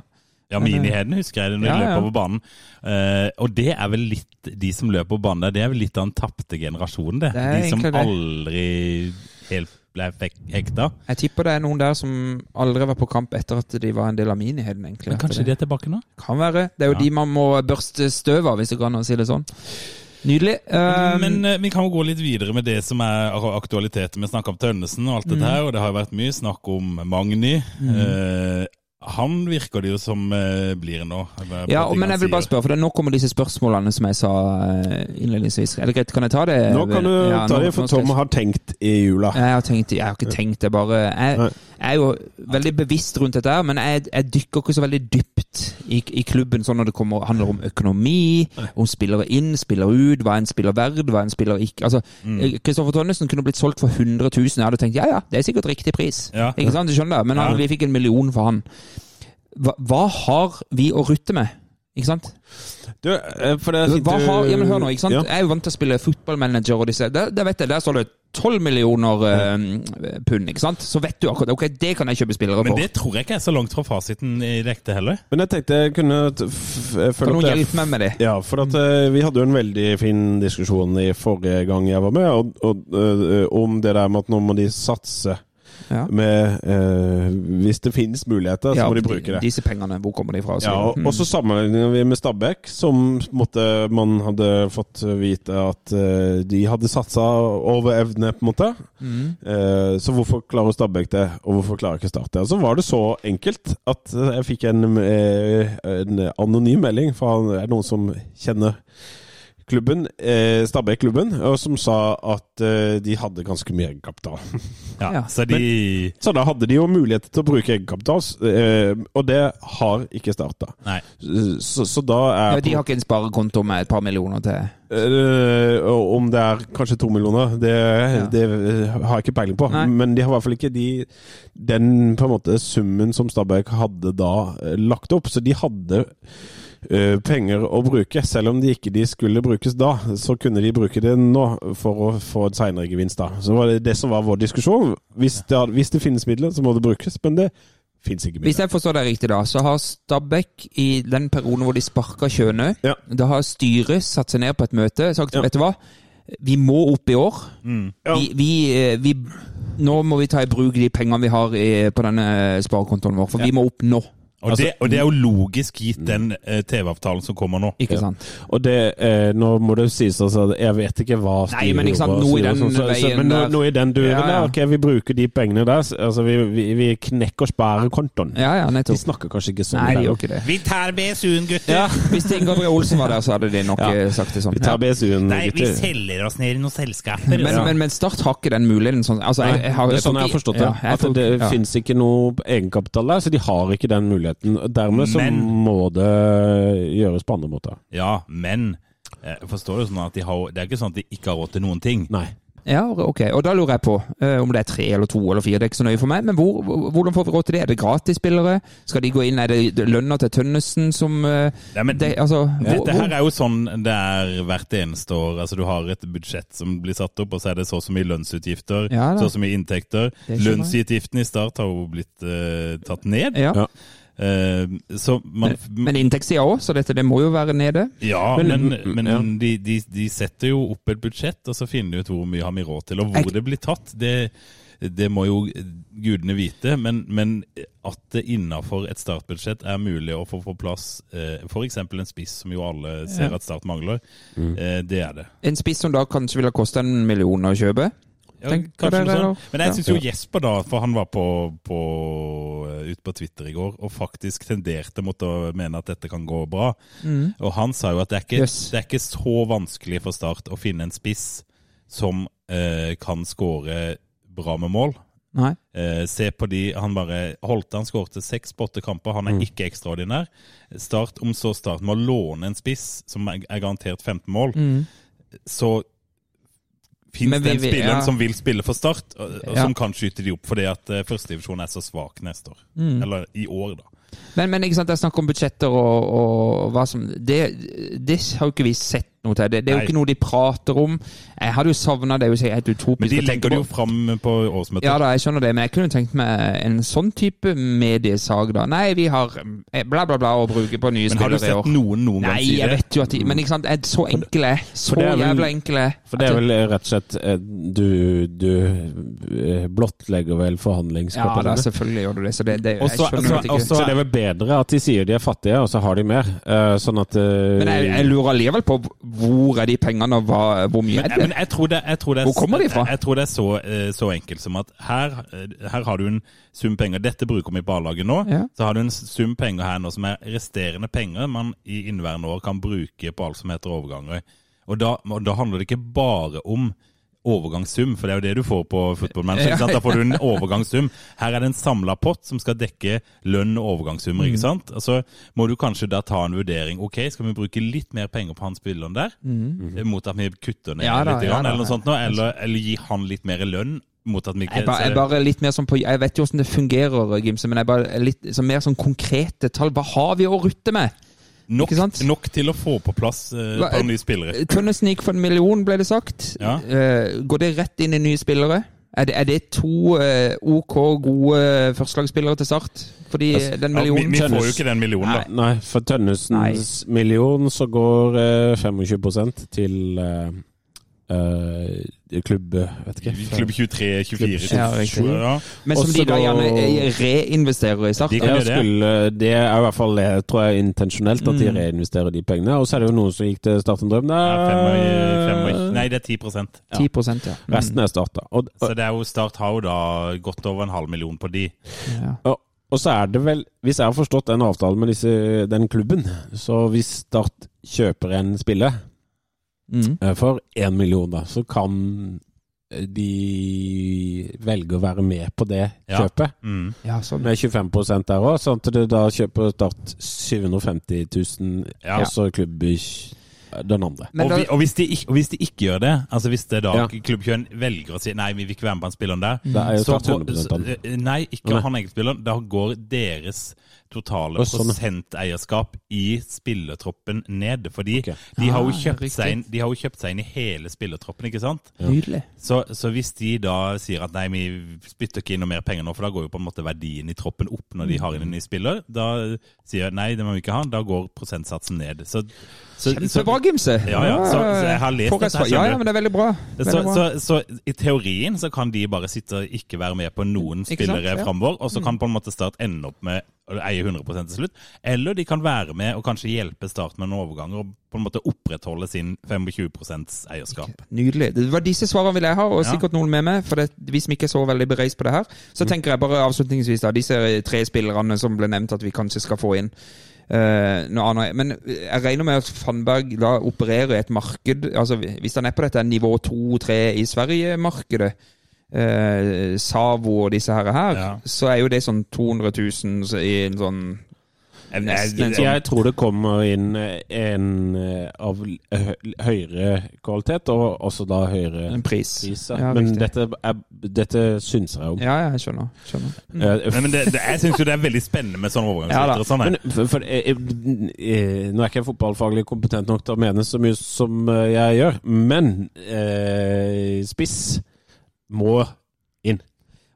Ja, miniheden husker jeg det når de Ja, ja. løper på banen. Uh, og det er vel litt De som løper på banen der, det er vel litt av den tapte generasjonen, det. Det de som aldri helt ble hekta. Jeg tipper det er noen der som aldri var på kamp etter at de var en del av miniheden. egentlig. Men kanskje de er tilbake nå? kan være. Det er jo Ja. de man må børste støv av, hvis det går an å si det sånn. Nydelig. Um, Men uh, vi kan jo gå litt videre med det som er aktualiteten. Vi snakka om Tønnesen og alt Mm. dette her, og det har jo vært mye snakk om Magni. Eh, han virker det jo som eh, blir nå. ja, ting men jeg vil bare spørre, for det, nå kommer disse spørsmålene som jeg sa eh, innledningsvis. Er det greit, kan jeg ta det? Nå kan du Ja, ta det, for Tom har tenkt i jula. Jeg har, tenkt, jeg har ikke tenkt det, bare Jeg. Jeg er jo veldig bevisst rundt dette, her, men jeg, jeg dykker ikke så veldig dypt i, i klubben sånn når det kommer, handler om økonomi, om spillere inn, spillere ut, hva en spiller verd, hva en spiller ikke Altså, Mm. Kristoffer Tønnesen kunne blitt solgt for 100 000. Jeg hadde tenkt ja ja, det er sikkert riktig pris. Ja. Ikke sant, du skjønner det? Men han, vi fikk en million for han. Hva, hva har vi å rutte med? Ikke sant? Du, eh, for det er fint Hva har, ja, men hør nå, ikke sant? Ja. Jeg er jo vant til å spille fotballmanager og disse. Der, der vet jeg, der står det 12 millioner uh, pund, ikke sant? Så vet du akkurat Ok, det kan jeg kjøpe spillere Men det tror jeg ikke er så langt fra fasiten i det ekte heller. Men jeg tenkte jeg kunne følge Kan noen opp det. hjelpe meg med det? Ja, for at uh, vi hadde jo en veldig fin diskusjon i forrige gang jeg var med, og, og, uh, om det der med at nå må de satse Ja. Med, eh, hvis det finnes muligheter, så Ja, må de bruke det. Disse pengene, hvor kommer de fra? Ja, og, og så sammenligner vi med Stabæk, som måtte, man hadde fått vite at eh, de hadde satsa over evne, på en måte. Eh, så hvorfor klarer Stabæk det, og hvorfor klarer ikke Start det? Og så var det så enkelt at eh, jeg fikk en, en anonym melding fra noen som kjenner klubben, eh, Stabæk-klubben, som sa at eh, de hadde ganske mye egenkapital. Ja, Ja, så de Så da hadde de jo mulighet til å bruke egenkapital, eh, og det har ikke starta. Så, så da er ja, De har ikke en sparekonto med et par millioner til Eh, om det er kanskje to millioner, det, det har jeg ikke peiling på. Nei. Men de har i hvert fall ikke de, den på en måte summen som Stabæk hadde da eh, lagt opp. Så de hadde eh, penger å bruke. Selv om de ikke de skulle brukes da, så kunne de bruke det nå for å få en seinere gevinst da. Så var det det som var vår diskusjon. Hvis det, hvis det finnes midler, så må det brukes. Men det fins ikke midler. Hvis jeg forstår deg riktig, da, så har Stabæk i den perioden hvor de sparka Kjønø, Ja. da har styret satt seg ned på et møte og sagt Ja. vet du hva, vi må opp i år. Ja. Vi, vi, eh, vi, nå må vi ta i bruk de pengene vi har i, på denne sparekontoen vår, for vi må opp nå. Og, det, og det er jo logisk gitt den eh, TV-avtalen som kommer nå. Ikke Ja. sant? Og det, eh, nå må det jo sies altså, Jeg vet ikke hva Nei, men ikke sant, nå noe i den sånn, så- så- veien Men noe, der. noe i den duren Ja, ja. der. Ok, vi bruker de pengene der. Altså, vi, vi, vi knekker sparekontoen. Ja, ja, De snakker kanskje ikke sånn. Nei, de gjør ikke det. Vi tar BSU-en, gutter! Ja, Hvis Inge André Olsen var der, så hadde de nok Ja. eh, sagt det sånn. Vi tar BSU-en, gutter. Nei, vi selger oss ned i noen selskaper. Men, altså. men, men Start har ikke den muligheten. Sånn. Altså, jeg, jeg har, det er sånn jeg har forstått det. Ja, jeg at det finnes ikke noe egenkapital der, så de har ikke den muligheten. Og Dermed så Men- må det gjøres på andre måter. Ja, men jeg forstår du sånn at de har, det er ikke sånn at de ikke har råd til noen ting. Nei. Ja, ok. Og da lurer jeg på eh, om det er tre eller to eller fire. Det er ikke så nøye for meg. Men hvor, hvor- hvordan får vi råd til det? Er det gratisspillere? Skal de gå inn? Er det lønna til Tønnesen som eh, Nei, men det, altså, hvor, Dette her er jo sånn det er hvert eneste år. Altså Du har et budsjett som blir satt opp, og så er det så og så mye lønnsutgifter, Ja så og så mye inntekter. Det. Lønnsutgiftene i Start har jo blitt eh, tatt ned. ja. Ja. Eh, så man Men inntektssida òg, så dette det må jo være nede. Ja, Men- men, men, ja. de, de, de setter jo opp et budsjett, og så finner de ut hvor mye har vi råd til. Og hvor det blir tatt, det, det må jo gudene vite. Men, men at det innafor et startbudsjett er mulig å få på plass eh, f.eks. en spiss, som jo alle ser at Start mangler, eh, det er det. En spiss som da kanskje ville koste en million å kjøpe. Ja, Tenk kanskje noe sånt. Men jeg syns jo Jesper, da, for han var på, på, eh, ute på Twitter i går og faktisk tenderte mot å mene at dette kan gå bra. Og han sa jo at det er ikke, Mm. Yes. det er ikke så vanskelig for Start å finne en spiss som eh, kan skåre bra med mål. Nei. Eh, se på de, han bare holdt han skårte seks på åtte kamper, han er Mm. ikke ekstraordinær. Start, Om så Start må låne en spiss som er, er garantert 15 mål, så Mm. Men Fins det en spiller ja. som vil spille for Start, og, og som kan skyte de opp fordi at uh, førstedivisjonen er så svak neste år? Mm. Eller i år, da. Men, men ikke sant, jeg snakker om budsjetter og, og hva som det, det har jo ikke vi sett noe til. Det, det er jo Nei. ikke noe de prater om. Jeg hadde jo savna det. er jo helt utopisk Men de legger det jo fram på årsmøtet. Ja da, jeg skjønner det, men jeg kunne tenkt meg en sånn type mediesak, da. Nei, vi har eh, bla, bla, bla å bruke på nye spillere i år. Men har du sett år. noen noen gang si det? Nei, jeg vet jo at de Men ikke sant, er så enkle Så vel- jævla enkle. For det er vel rett og slett eh, Du, du eh, blottlegger vel Ja da, selvfølgelig gjør du det. Så det, det jeg skjønner altså- ikke Så det er vel bedre at de sier de er fattige, og så har de mer. Eh, sånn at eh, Men jeg, jeg lurer allikevel på hvor er de pengene, og hva, hvor mye Men, er det? men jeg, tror det, jeg tror det er, Hvor kommer de fra? Jeg, jeg tror det er så, eh, så enkelt som at her, eh, her har du en sum penger. Dette bruker vi på A-laget nå. Ja. Så har du en sum penger her nå som er resterende penger man i inneværende år kan bruke på alt som heter overganger. Og da, og da handler det ikke bare om overgangssum, for det er jo det du får på fotballmanager. ikke sant? Da får du en overgangssum. Her er det en samla pott som skal dekke lønn og overgangssummer. Mm. ikke sant? Og så må du kanskje da ta en vurdering. Ok, skal vi bruke litt mer penger på han spilleren der, mm. mot at vi kutter ned. Ja da, litt, ja da. eller noe sånt nå, eller, eller gi han litt mer lønn mot at vi ikke Jeg, bare, jeg, bare litt mer sånn på, jeg vet jo hvordan det fungerer, Gimse, men jeg bare litt så mer sånn konkrete tall. Hva har vi å rutte med? Nok, nok til å få på plass eh, et par nye spillere. Tønnesen gikk for en million, ble det sagt. Ja. Uh, går det rett inn i nye spillere? Er det, er det to uh, OK gode førstelagsspillere til Start? Fordi Altså, den Ja, vi, vi får jo ikke den millionen, da. Nei, for Tønnesens million så går eh, 25 til eh, eh, klubb Vet ikke. Klubb 23, 24, 27, ja. Men som Også de da gjerne reinvesterer i Start. De det. skulle, det er i hvert fall det, tror jeg, intensjonelt, at de Mm. reinvesterer de pengene. Og så er det jo noen som gikk til Start en drøm. Ja, fem og- fem og- Nei, det er 10 10 ja. Mm. Resten er Start, da. Og, Så det er jo Start har jo da godt over en halv million på de. ja. og, og så er det vel, hvis jeg har forstått den avtalen med disse, den klubben, så hvis Start kjøper en spiller Mm. eh, for én million, da, så kan de velge å være med på det Ja. kjøpet. Mm. ja, sånn. Med 25% der òg, sånn at du da kjøper Start 750 000, Ja. og så klubb den andre. Og, vi, og, hvis de, ikke- og hvis de ikke gjør det, altså hvis det da Ja. klubbkjøen velger å si nei, vi vil ikke være med på den spilleren der, Det er jo så Start går, 100 av den. så- eh, Nei, ikke Nei. han enkeltspilleren. Da går deres totale sånn, prosenteierskap i spillertroppen ned. Fordi okay. de, har jo Ah, inn, de har jo kjøpt seg inn i hele spillertroppen, ikke sant? Ja. Så, så hvis de da sier at nei, vi spytter ikke inn noe mer penger nå, for da går jo på en måte verdien i troppen opp når de har inn en ny spiller, da sier jeg nei, det må vi ikke ha, da går prosentsatsen ned. Så, så, så, Gimse. Ja, ja, så- så jeg har lest det. dette. Ja, ja, men det er veldig bra. så, bra. så, så i teorien så kan de bare sitte og ikke være med på noen spillere Ja. framover, og så kan på en måte Start ende opp med å eie 100% til slutt. Eller de kan være med og kanskje hjelpe Start med noen overganger og på en måte opprettholde sin 25% eierskap. Nydelig. Det var disse svarene vil jeg ha, og sikkert noen med meg. For det, vi som ikke er så veldig bereist på det her, så Mm. tenker jeg bare avslutningsvis da, disse tre spillerne som ble nevnt at vi kanskje skal få inn. Eh, noe annet. Men jeg regner med at Fannberg da opererer i et marked altså Hvis han er på dette nivå 2-3 i Sverige-markedet, eh, Savo og disse her, her Ja. så er jo det sånn 200 000 i en sånn en sånn Jeg tror det kommer inn en eh, av høyere kvalitet, og også da høyere en pris. pris. Ja, Men dette, er, dette synser jeg om. Ja, ja, jeg skjønner. skjønner. Mm. Nei, Men, det, det, jeg syns jo det er veldig spennende med sånne Ja da. overgangsryttere. sånn, jeg. Men for, for, eh, eh, nå er ikke jeg fotballfaglig kompetent nok til å mene så mye som eh, jeg gjør, men eh, spiss må inn.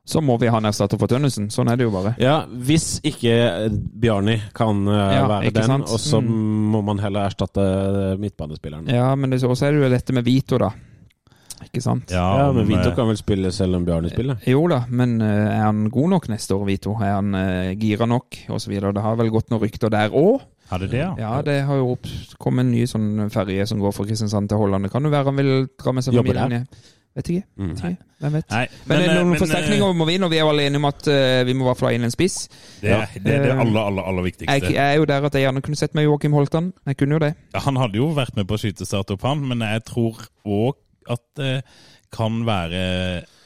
Så må vi ha en erstatter for Tønnesen. Sånn er det jo bare. Ja, hvis ikke eh, Bjarni kan eh, Ja, være den, sant? og så Mm. må man heller erstatte eh, midtbanespilleren. Ja, Ja, men så er det jo dette med Vito, da. Ikke sant? Ja, men om, Vito kan vel spille selv om Bjarni spiller? Jo da, men er han god nok neste år, Vito? Er han uh, gira nok, osv.? Det har vel gått noen rykter der òg? Hadde det, ja. Ja, det har jo kommet en ny sånn ferje som går fra Kristiansand til Holland. Det kan jo være han vil dra med seg Jobber der? Vet ikke. Mm. Vet ikke. Hvem vet? Nei, Men, det er eh, noen men, eh, forsterkninger må vi inn, og vi er jo alle enige om at eh, vi må i hvert fall ha inn en spiss. Det, er- det er det aller, aller, aller viktigste. Jeg, jeg er jo der at jeg gjerne kunne sett meg Joakim Holtan. Jeg kunne jo det. Ja, Han hadde jo vært med på å skyte start opp, han, men jeg tror òg at det kan være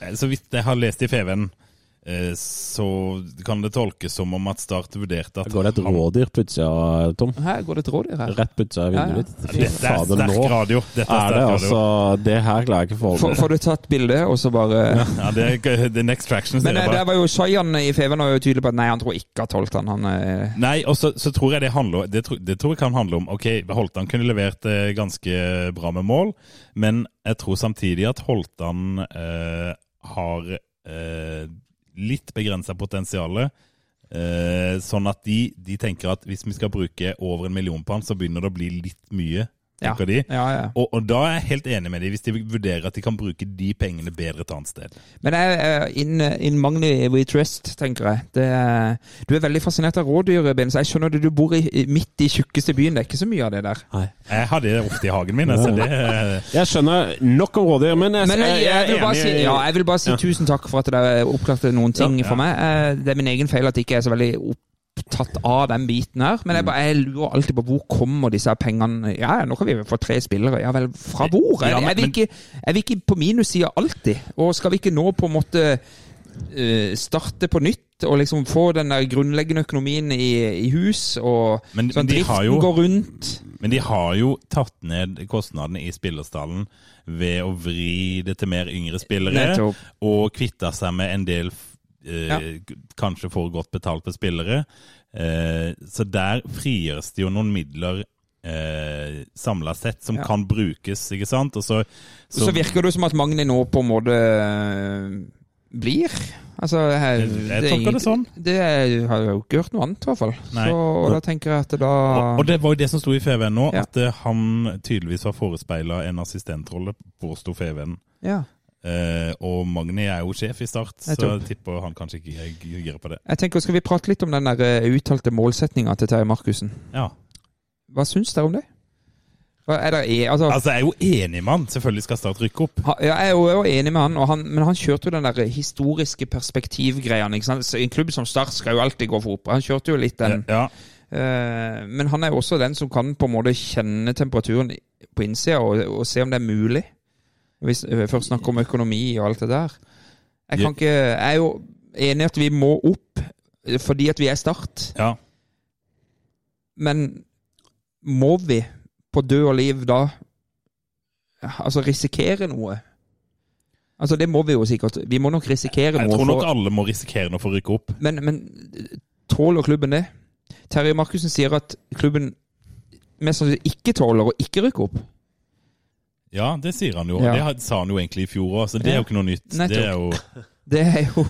eh, Så vidt jeg har lest i eh, så kan det tolkes som om at Start vurderte at Går det et rådyr plutselig, Tom? Her går det et rådyr her. Rett plutselig av vinduet ditt? Fy er fader, nå radio. Dette er er det sterk radio. altså Det her klarer jeg ikke å Får forholde får du tatt bilde, og så bare Ja, det er The Next Traction. Men det, eh, der var jo Shayan i Feven var jo tydelig på at nei, han tror ikke at Holtan han eh, Nei, og så, så tror jeg det handler det tror, det tror jeg kan handle om Ok, Holtan kunne levert eh, ganske bra med mål, men jeg tror samtidig at Holtan eh, har eh, litt begrensa potensial. Eh, sånn at de, de tenker at hvis vi skal bruke over en million på han, så begynner det å bli litt mye. Ja. de. Ja, ja. Og, og da er jeg helt enig med dem, hvis de vurderer at de kan bruke de pengene bedre et annet sted. Men jeg er in, in Magni we trust, tenker jeg. Det du er veldig fascinert av rådyr, Ben, så jeg skjønner det. Du bor i, midt i tjukkeste byen. Det er ikke så mye av det der. Jeg har det ofte i hagen min. Altså det, Jeg skjønner nok om rådyr, men jeg, Men jeg, jeg, er vil bare si, ja, jeg vil bare si Ja. tusen takk for at dere oppklarte noen ting Ja. for meg. Eh, Det er min egen feil at jeg ikke er så veldig opptatt av den biten her. Men jeg, bare, jeg lurer alltid på hvor kommer disse pengene Ja, nå kan vi få tre spillere. Ja vel, fra hvor? Er, er, vi, ikke, er vi ikke på minussida alltid. Og skal vi ikke nå på en måte eh, starte på nytt og liksom få den der grunnleggende økonomien i, i hus, og Men- sånn driften jo- går rundt? Men de har jo tatt ned kostnadene i spillerstallen ved å vri det til mer yngre spillere, Nettopp. og kvitta seg med en del Ja. kanskje for godt betalte spillere. Eh, så der frigjøres det jo noen midler eh, samla sett som Ja. kan brukes, ikke sant? Og så, Så virker det som at Magni nå på en måte eh, blir. Altså, jeg, Jeg- jeg er tolker det sånn. Det er- har jo ikke hørt noe annet, i hvert fall. Så, og da tenker jeg at da Og, og det var jo det som sto i FVN nå, Ja. at eh, han tydeligvis var forespeila en assistentrolle, påsto FVN. Ja. Eh, og Magni er jo sjef i Start, så Nettopp. jeg tipper han kanskje ikke girer på det. Jeg tenker, Skal vi prate litt om den der eh, uttalte målsetninga til Terje Markussen? Ja. Hva syns dere om det? Er det, e- altså, Altså, jeg er jo enig med han. Selvfølgelig skal Start rykke opp. Ja, jeg er jo jeg enig med han, han, men han kjørte jo den der historiske perspektivgreiene. ikke sant? Så En klubb som Start skal jo alltid gå for opp. Han kjørte jo litt den. Ja. Eh, men han er jo også den som kan på en måte kjenne temperaturen på innsida og, og se om det er mulig. Hvis vi først snakker om økonomi og alt det der. Jeg, kan ikke, jeg er jo enig i at vi må opp eh, fordi at vi er Start. ja. Men må vi på død og liv da altså risikere noe? Altså Det må vi jo sikkert. Vi må nok risikere Jeg noe. tror nok for, alle må risikere noe for å rykke opp. men, men tåler klubben det? Terje Markussen sier at klubben mest sannsynlig ikke tåler å ikke rykke opp. Ja, det sier han jo. Ja. Det sa han jo egentlig i fjor òg, så det er jo ikke noe nytt. Nettopp. Det er jo Det er jo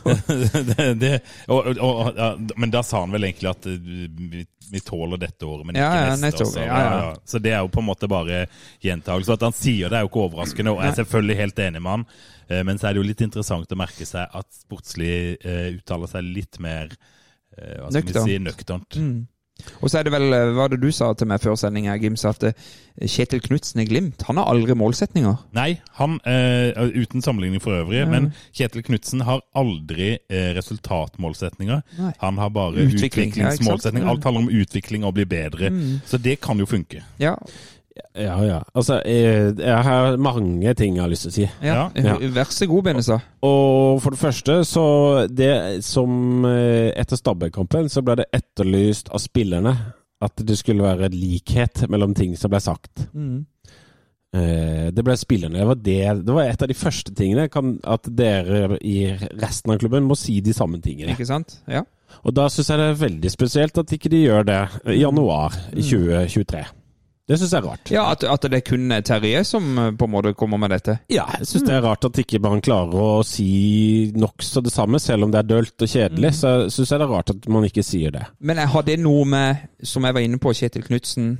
det, det, og, og, og, Men da sa han vel egentlig at eh, vi, vi tåler dette året, men ikke Ja, ja, neste. Også. Ja, ja. Så det er jo på en måte bare gjentakelse. At han sier det er jo ikke overraskende, og jeg er selvfølgelig helt enig med han. Eh, Men så er det jo litt interessant å merke seg at sportslig uh, uttaler seg litt mer uh, hva skal vi Nøkternt. si, nøkternt. mm. Og så er det vel, eh, hva det du sa til meg før sending, her, Gims, at eh, Kjetil Knutsen i Glimt, han har aldri målsetninger. Nei, han, uh, uten sammenligning for øvrig, Ja. men Kjetil Knutsen har aldri uh, resultatmålsetninger. Nei. Han har bare Utvikling, ja, utviklingsmålsetninger. Alt handler om utvikling og å bli bedre. Mm. Så det kan jo funke. Ja, Ja, ja. Altså, jeg, jeg har mange ting jeg har lyst til å si. ja. Ja. Vær så god, Benissa. Og for det første, så det som eh, Etter Stabæk-kampen så ble det etterlyst av spillerne at det skulle være likhet mellom ting som ble sagt. Mm. Eh, Det ble spillerne. Det var, det, det var et av de første tingene. Kan, at dere i resten av klubben må si de samme tingene. Ikke sant? Ja. Og da syns jeg det er veldig spesielt at ikke de gjør det i januar i 2023. Det syns jeg er rart. Ja, at, at det er kun Terje som eh, på en måte kommer med dette. Ja, jeg syns det er rart at ikke man klarer å si nokså det samme, selv om det er dølt og kjedelig. Så syns jeg det er rart at man ikke sier det. Men har det noe med, som jeg var inne på, Kjetil Knutsen,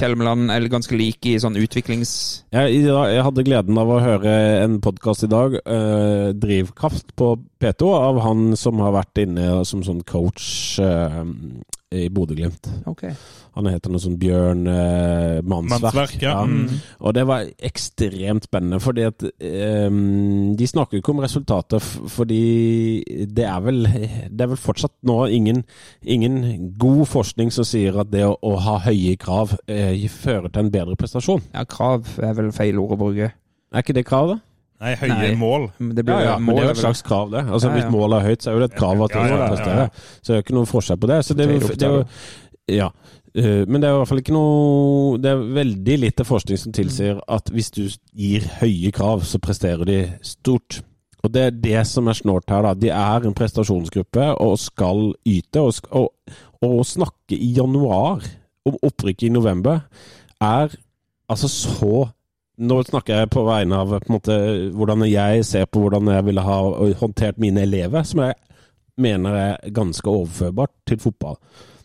Kjelmeland, eller ganske like i sånn utviklings... jeg, jeg hadde gleden av å høre en podkast i dag, eh, Drivkraft på P2, av han som har vært inne som sånn coach eh, i Bodø-Glimt. Okay. Han heter noe sånn Bjørn eh, Mannsverk. Mannsverk, ja. Mm. Og det var ekstremt spennende, fordi at eh, De snakker jo ikke om resultatet, fordi det er vel Det er vel fortsatt nå ingen, ingen god forskning som sier at det å, å ha høye krav eh, fører til en bedre prestasjon. Ja, krav er vel feil ord å bruke. Er ikke det krav, da? Nei, høye Nei. mål. Det blir Ja, ja, men det er jo et slags krav, det. Altså Ja, ja. Hvis målet er høyt, så er jo det et krav at ja, skal ja, ja, prestere. Så det er jo ikke noen forskjell på det. Så det er, jo- det er jo Ja. Eh, Men det er i hvert fall ikke noe Det er veldig lite forskning som tilsier at hvis du gir høye krav, så presterer de stort. Og det er det som er snålt her, da. De er en prestasjonsgruppe og skal yte. Og, og, og å snakke i januar om opprykket i november er altså så Nå snakker jeg på vegne av på måte, hvordan jeg ser på hvordan jeg ville ha håndtert mine elever, som jeg mener er ganske overførbart til fotball.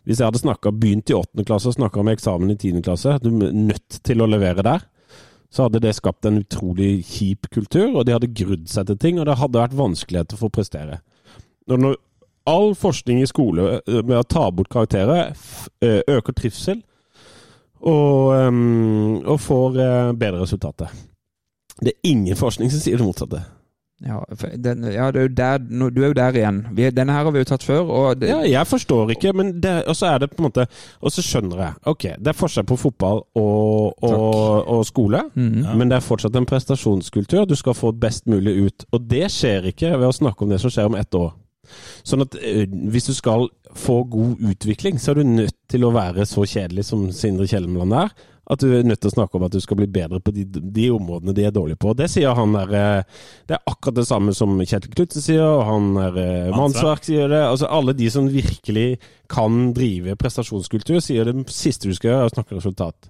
Hvis jeg hadde snakket, begynt i åttende klasse og snakka om eksamen i tiende klasse, du er nødt til å levere der, så hadde det skapt en utrolig kjip kultur, og de hadde grudd seg til ting, og det hadde vært vanskeligheter for å prestere. Når, når all forskning i skole eh, med å ta bort karakterer eh, øker trivsel og, um, og får eh, bedre resultater. Det er ingen forskning som sier det motsatte. Ja, for den, ja det er jo der, du er jo der igjen. Vi, denne her har vi jo tatt før. Og det, Ja, jeg forstår ikke, men det, og så er det på en måte Og så skjønner jeg. Ok, det er forskjell på fotball og, og, og skole, Mhm. men det er fortsatt en prestasjonskultur. Du skal få best mulig ut. Og det skjer ikke ved å snakke om det som skjer om ett år. Sånn at eh, hvis du skal få god utvikling, så er du nødt til å være så kjedelig som Sindre Kjelmeland er. At du er nødt til å snakke om at du skal bli bedre på de, de områdene de er dårlige på. Det sier han der eh, Det er akkurat det samme som Kjetil Knutsen sier, og han der eh. Mannsverk sier det. Altså Alle de som virkelig kan drive prestasjonskultur, sier det siste du skal gjøre, er å snakke resultat.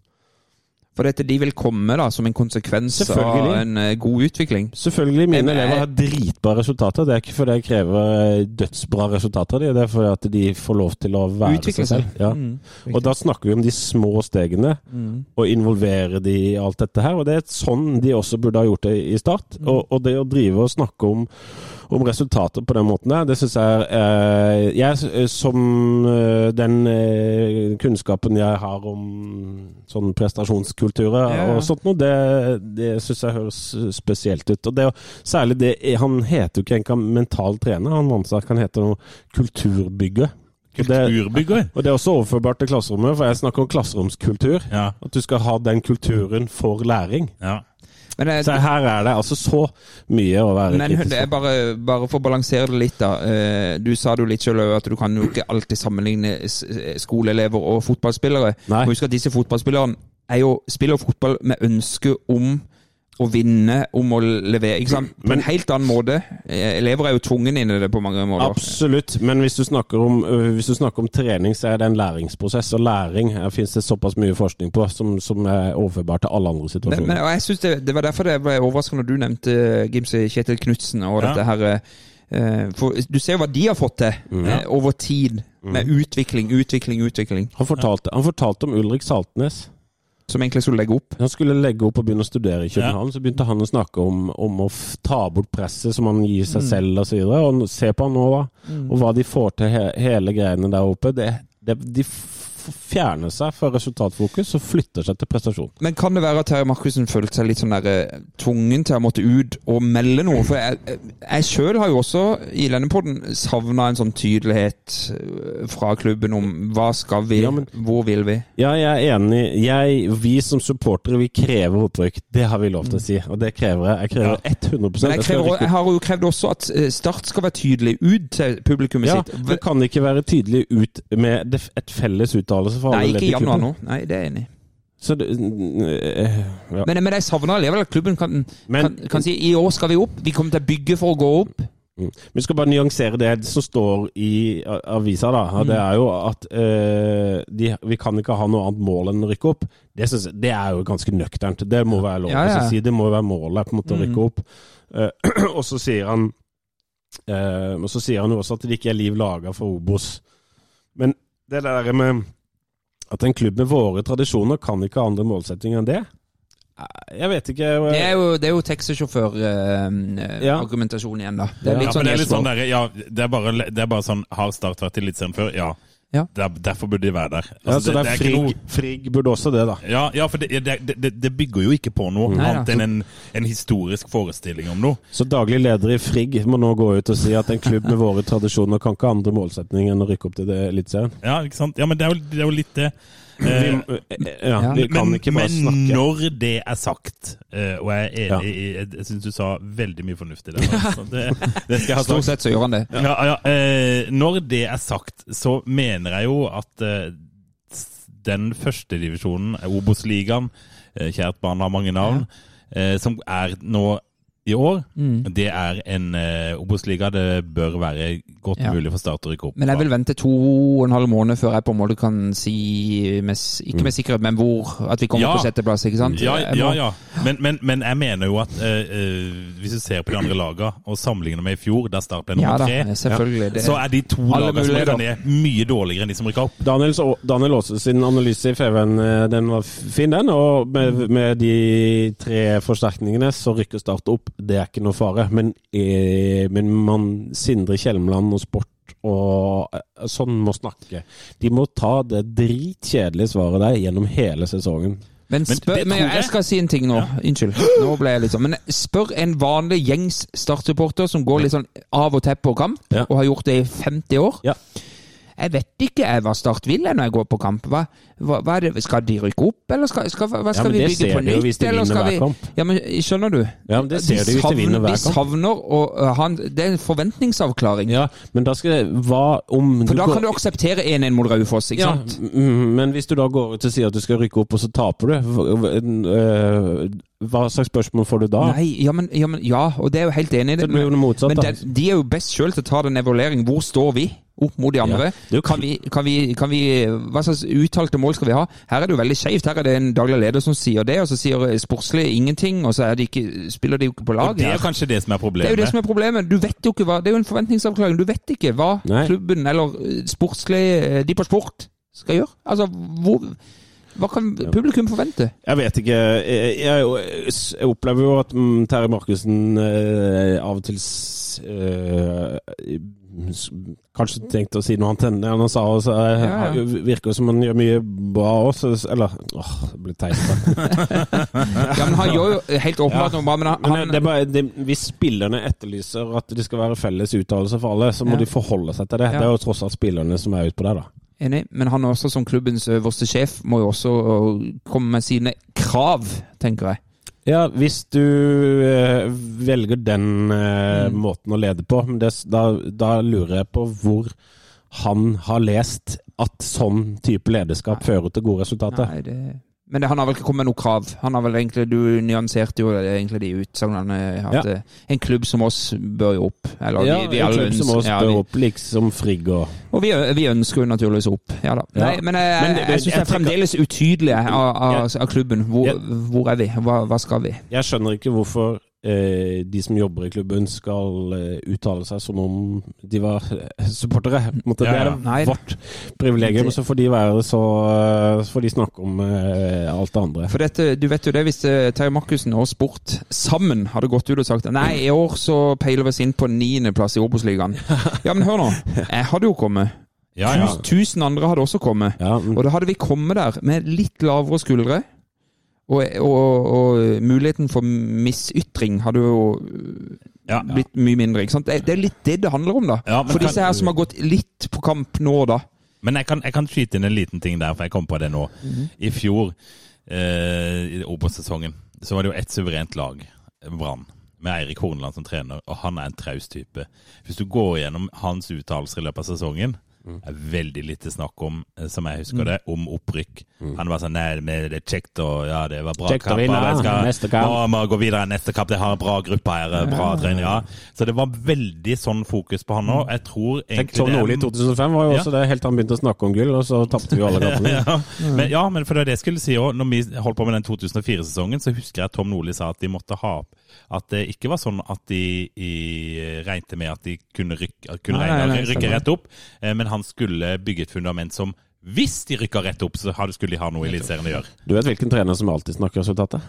For dette, de vil komme da som en konsekvens av en eh, god utvikling. Selvfølgelig, mine Jeg- elever har dritbra resultater. Det er ikke fordi jeg krever dødsbra resultater av dem, det er fordi at de får lov til å være Utvikle seg selv. Ja. Mm, Og da snakker vi om de små stegene, Mm. og involvere de i alt dette her. Og det er sånn de også burde ha gjort det i start. Mm. Og, og det å drive og snakke om, om resultater på den måten der, det syns jeg eh, Jeg som eh, den eh, kunnskapen jeg har om sånn prestasjonskulturer Ja, og sånt noe, det, det syns jeg høres spesielt ut. Og det, særlig det Han heter jo ikke engang mental trener, han Vansak, han heter noe kulturbygger. Og det- og det er også overførbart til klasserommet, for jeg snakker om klasseromskultur. Ja. At du skal ha den kulturen for læring. ja. Men, eh, Så her er det altså så mye å være Men kritisk det er bare, bare for å balansere det litt, da. Eh, Du sa det jo litt selv at du kan jo ikke alltid sammenligne skoleelever og fotballspillere. Nei. Husk at disse fotballspillerne er jo, spiller fotball med ønske om å vinne, om å levere. ikke sant? På Men- en helt annen måte. Eh, Elever er jo tvungen inn i det på mange måter. Absolutt, men hvis du, snakker om, hvis du snakker om trening, så er det en læringsprosess. Og læring her finnes det såpass mye forskning på som, som er overførbart til alle andre situasjoner. men, og jeg synes det, det var derfor det ble overraskende når du nevnte Gimse Kjetil Knutsen og Ja. dette her. eh, For du ser jo hva de har fått til Mm. eh, over tid. Med utvikling, utvikling, utvikling. han, fortalte, han fortalte om Ulrik Saltnes. Som egentlig skulle legge opp. Han skulle legge opp og begynne å studere i København. Så begynte han å snakke om, om å ta bort presset som han gir seg selv osv. videre, og se på han nå, da. Og hva de får til he hele greiene der oppe. Det, det, de fjerner seg fra resultatfokus og flytter seg til prestasjon. Men kan det være at Terje Markussen følte seg litt sånn der, eh, tvungen til å måtte ut og melde noe? For jeg, jeg sjøl har jo også i denne podden savna en sånn tydelighet eh, fra klubben om hva skal vi, Ja, men- hvor vil vi? Ja, jeg er enig. Jeg, vi som supportere, vi krever opprykk. Det har vi lov til å si, og det krever jeg. Jeg krever 100 Men jeg, krever, jeg har jo krevd også at eh, Start skal være tydelig ut til publikummet Ja, sitt. det kan ikke være tydelig ut med et felles uttalelse for Nei, alle ikke ledd i januar nå. Nei, det er jeg enig i. Så det, eh, ja. Men, men jeg savner likevel klubben kan, Men- kan, kan si i år skal vi opp. Vi kommer til å bygge for å gå opp. Mm. Vi skal bare nyansere det som står i avisa. da, Mm. Det er jo at eh, de, vi kan ikke ha noe annet mål enn å rykke opp. Det, synes det er jo ganske nøkternt. Det må være lov Ja, ja. å si. Det må være målet på en måte å Mm. rykke opp. Uh, og så sier han uh, og så sier han jo også at det ikke er liv laga for Obos. Men det der med at en klubb med våre tradisjoner kan ikke ha andre målsettinger enn det Eh, Jeg vet ikke. Det er jo, det er jo eh, ja. igjen, da. Det er Ja, litt Ja, sånn det er litt sånn der, ja, det er bare, det er bare sånn Har Start vært eliteserien før? Ja. Ja. Der, derfor burde de være der. ja, Altså, så det er Frigg, noe- Frigg burde også det, da. Ja, ja, for det, det, det, det bygger jo ikke på noe Nei, annet enn en, en historisk forestilling om noe. Så daglig leder i Frigg må nå gå ut og si at en klubb med våre tradisjoner kan ikke ha andre målsetninger enn å rykke opp til det Eliteserien. Ja, ikke sant? Ja, men det er jo, det er jo litt det. Vi, Eh, ja, Ja. vi kan men, ikke bare men snakke. når det er sagt, eh, og jeg er Ja. enig i Jeg, jeg syns du sa veldig mye fornuftig der. altså. Det, det Stort sett så gjør han det. Ja, ja, eh, når det er sagt, så mener jeg jo at eh, den første divisjonen, Obos-ligaen, eh, kjært barn har mange navn, eh, som er nå i år, Mm. det er en uh, Obos-liga det bør være godt Ja. mulig for Start å rykke opp. Men jeg vil vente to og en halv måned før jeg på en måte kan si, med, ikke med sikkerhet, men hvor, at vi kommer Ja. på sjetteplass, ikke sant? Ja, Jeg ja, ja. Men, men, men jeg mener jo at uh, eh, hvis du ser på de andre lagene og sammenligner med i fjor, der Start ble nummer tre, selvfølgelig. Det, så er de to lagene som rykker ned, mye dårligere enn de som rykker opp. Daniel, Daniel Aase sin analyse i FVN eh, den var fin, den. Og med, med de tre forsterkningene så rykker Start opp. Det er ikke noe fare. Men, eh, men man, Sindre Kjelmeland og Sport og eh, sånn må snakke. De må ta det dritkjedelige svaret der gjennom hele sesongen. Men, Men spør, men jeg jeg- skal si en ting nå. Unnskyld. Nå ble jeg litt sånn. Men spør en vanlig gjengs startsupporter som går litt sånn av og til på kamp, Ja. og har gjort det i 50 år. Ja. Jeg vet ikke jeg hva Start vil når jeg går på kamp. Hva, hva, hva? Skal de rykke opp, eller skal, skal, hva skal men vi bygge på de nytt? hvis de vinner hver kamp. Ja, men Skjønner du? Ja, men Det ser du hvis de vinner hver kamp. savner å ha en Det er en forventningsavklaring. Ja, men da skal Hva om For da går- kan du akseptere 1-1 mot Raufoss, ikke ja, sant? Men hvis du da går ut og sier at du skal rykke opp, og så taper du, hva, slags spørsmål får du da? Nei, ja, men, ja, men, ja, og det er jo helt enig i det. det motsatte. Men da. det, de er jo best sjøl til å ta den evalueringen. Hvor står vi? Opp mot de andre. Ja, Kan vi, kan vi, kan vi, hva slags uttalte mål skal vi ha? Her er det jo veldig skjevt. Her er det en daglig leder som sier det, og så sier sportslig ingenting, og så er de ikke, spiller de jo ikke på lag. Og det er kanskje det som er Det er jo problemet. det som er problemet. Du vet jo ikke hva Det er jo en forventningsavklaring. Du vet ikke hva Nei. klubben eller eh, sportslig eh, De på sport skal gjøre. Altså, hvor, hva kan publikum forvente? Jeg vet ikke. Jeg, jeg, opplever jo at mm, Terje Markussen eh, av og til Kanskje tenkte å si noe annet enn det han sa. Og eh, Ja, ja. virker som han gjør mye bra også. Eller åh, det blir teit. Ja, men Han gjør jo helt åpenbart noe bra, men han, Men det er bare, det, hvis spillerne etterlyser at det skal være felles uttalelse for alle, så må Ja. de forholde seg til det. Ja. Det er jo tross alt spillerne som er ute på det, da. Enig, men han også som klubbens øverste sjef må jo også øh, komme med sine krav, tenker jeg. Ja, hvis du eh, velger den eh, Mm. måten å lede på, det, da, da lurer jeg på hvor han har lest at sånn type lederskap fører til gode resultater. Nei, det... Men det, han har vel ikke kommet med noe krav. Han har vel egentlig, Du nyanserte jo egentlig de utsagnene. At Ja. eh, en klubb som oss bør jo opp. Eller Ja, vi, vi en klubb som oss ja, bør vi- opp, liksom Frigg og Og vi, vi ønsker jo naturligvis opp. Ja da. Ja. Nei, men jeg, Men det- jeg, syns det er fremdeles utydelig av, av, av klubben. Hvor, hvor er vi? Hva, hva skal vi? Jeg skjønner ikke hvorfor eh, de som jobber i klubben skal eh, uttale seg som om de var eh, supportere. På en måte. Ja, Det er ja. det Nei. vårt privilegium, så får de være så eh, Så får de snakke om eh, alt det andre. For dette, du vet jo det, Hvis eh, Terje Markussen og Sport sammen hadde gått ut og sagt Nei, i år så peiler vi oss inn på niendeplass i Obos-ligaen. Ja, men hør nå. Jeg hadde jo kommet. Ja, ja. Tusen, Tusen andre hadde også kommet. Ja, mm. Og da hadde vi kommet der med litt lavere skuldre. Og, og, og muligheten for misytring hadde jo Ja, ja. blitt mye mindre. ikke sant? Det, det er litt det det handler om, da. Ja, for kan- disse her som har gått litt på kamp nå, da. Men jeg kan, jeg kan skyte inn en liten ting der, for jeg kom på det nå. Mhm. I fjor, eh, i Obos-sesongen, så var det jo ett suverent lag, Brann, med Eirik Horneland som trener, og han er en traus type. Hvis du går gjennom hans uttalelser i løpet av sesongen, Mm. er veldig lite snakk om, eh, som jeg husker det, om opprykk. Han var sånn Nei, det er kjekt og ja, det var bra Mm. Kjekt kamp. vinne, skal- neste kamp. Må, vi gå videre neste kamp. Det har en bra gruppe her, bra trenere. Så det var veldig sånn fokus på han òg. Jeg tror Tenk, egentlig Tom det er- Nordli i 2005 var jo Ja. også det, helt til han begynte å snakke om gull, og så tapte vi alle kampene. ja. Men, ja, men for det er det jeg skulle si òg. Når vi holdt på med den 2004-sesongen, så husker jeg at Tom Nordli sa at de måtte ha At det ikke var sånn at de de regnte med at de kunne, rykke, kunne Nei, nei, nei, rykke rett opp, eh, men han skulle bygge et fundament som hvis de rykka rett opp, så hadde- skulle de ha noe i Eliteserien å gjøre. Du vet hvilken trener som alltid snakker resultatet?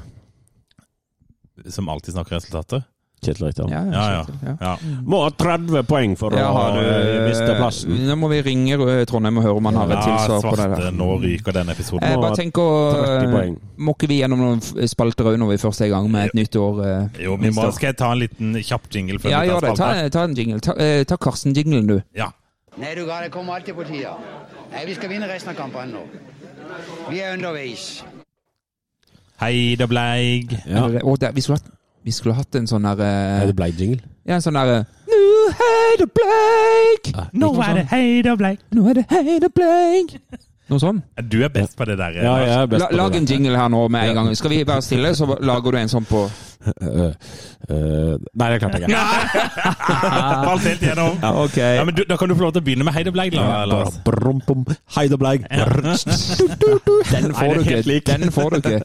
Som alltid snakker resultatet? Kjetil Rekdal. Ja, Ja, ja. ja. Må ha 30 poeng for Ja, å ha du, eh, miste plassen. Nå må vi ringe eh, Trondheim og høre om han har et Ja, tilsvar på det der. nå ryker den episoden. Jeg bare tenker 30 eh, poeng. Må ikke vi gjennom noen spalter òg når vi først er i gang med et nytt år? eh, Jo, vi må, skal jeg ta en liten kjapp jingle før Ja, gjør det. Ta, ta en jingle. Ta, eh, ta Karsten-jinglen, du. Ja. Nei, du gal, det kommer alltid på tida. Nei, vi skal vinne resten av kampene nå. Vi er underveis. Hei, det bleig. Ja. Å, der, vi, skulle hatt, vi skulle hatt en sånn derre eh, Er det bleig-jingle? Ja, en sånn der eh, Nå er det bleik! Nå er det hei, det bleig. Nå er det hei, det bleik! Noe sånt? Du er best på det der. Ja, jeg er best La, på lag det. en jingle her nå med en gang. Skal vi være stille, så lager du en sånn på Eh, eh, nei, det klarte jeg ikke. Falt helt gjennom. Ja, okay. Ja, men du, Da kan du få lov til å begynne med hei, det bleig. La- Lars. Brum, bum, Hei, det bleik. Den får du ikke. lik. Den får du ikke.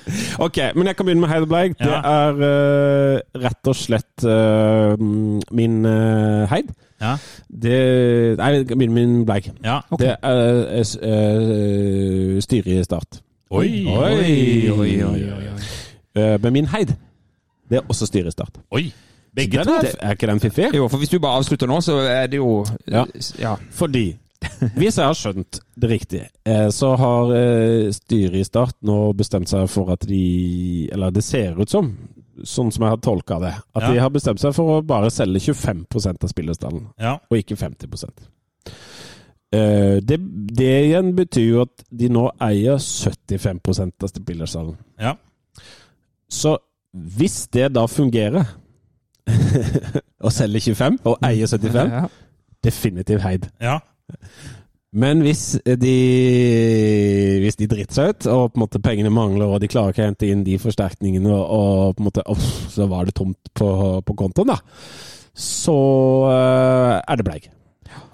Ok, men jeg kan begynne med Hei, det er uh, rett og slett eh, min uh, heid. Ja. Det Nei, med min bleik. ja. okay. Det er uh, styret i Start. Oi. Oi, oi, oi, oi. Eh, men min heid, det er også styret i Start. Oi. Begge to. er, er ikke den fiffig? Jo, for hvis du bare avslutter nå, så er det jo Ja. ja. Fordi hvis jeg har skjønt det riktig, eh, så har styret i Start nå bestemt seg for at de Eller det ser ut som, sånn som jeg har tolka det, at Ja. de har bestemt seg for å bare selge 25% av spillerstallen, Ja. og ikke 50 Uh, det, det igjen betyr jo at de nå eier 75% av spillerstallen. Ja. Så hvis det da fungerer å selge 25 og eie 75, Ja. definitivt heid. ja. Men hvis de, hvis de driter seg ut, og på en måte pengene mangler, og de klarer ikke å hente inn de forsterkningene, og, på en måte off, så var det tomt på, på kontoen, da, så eh, er det bleik.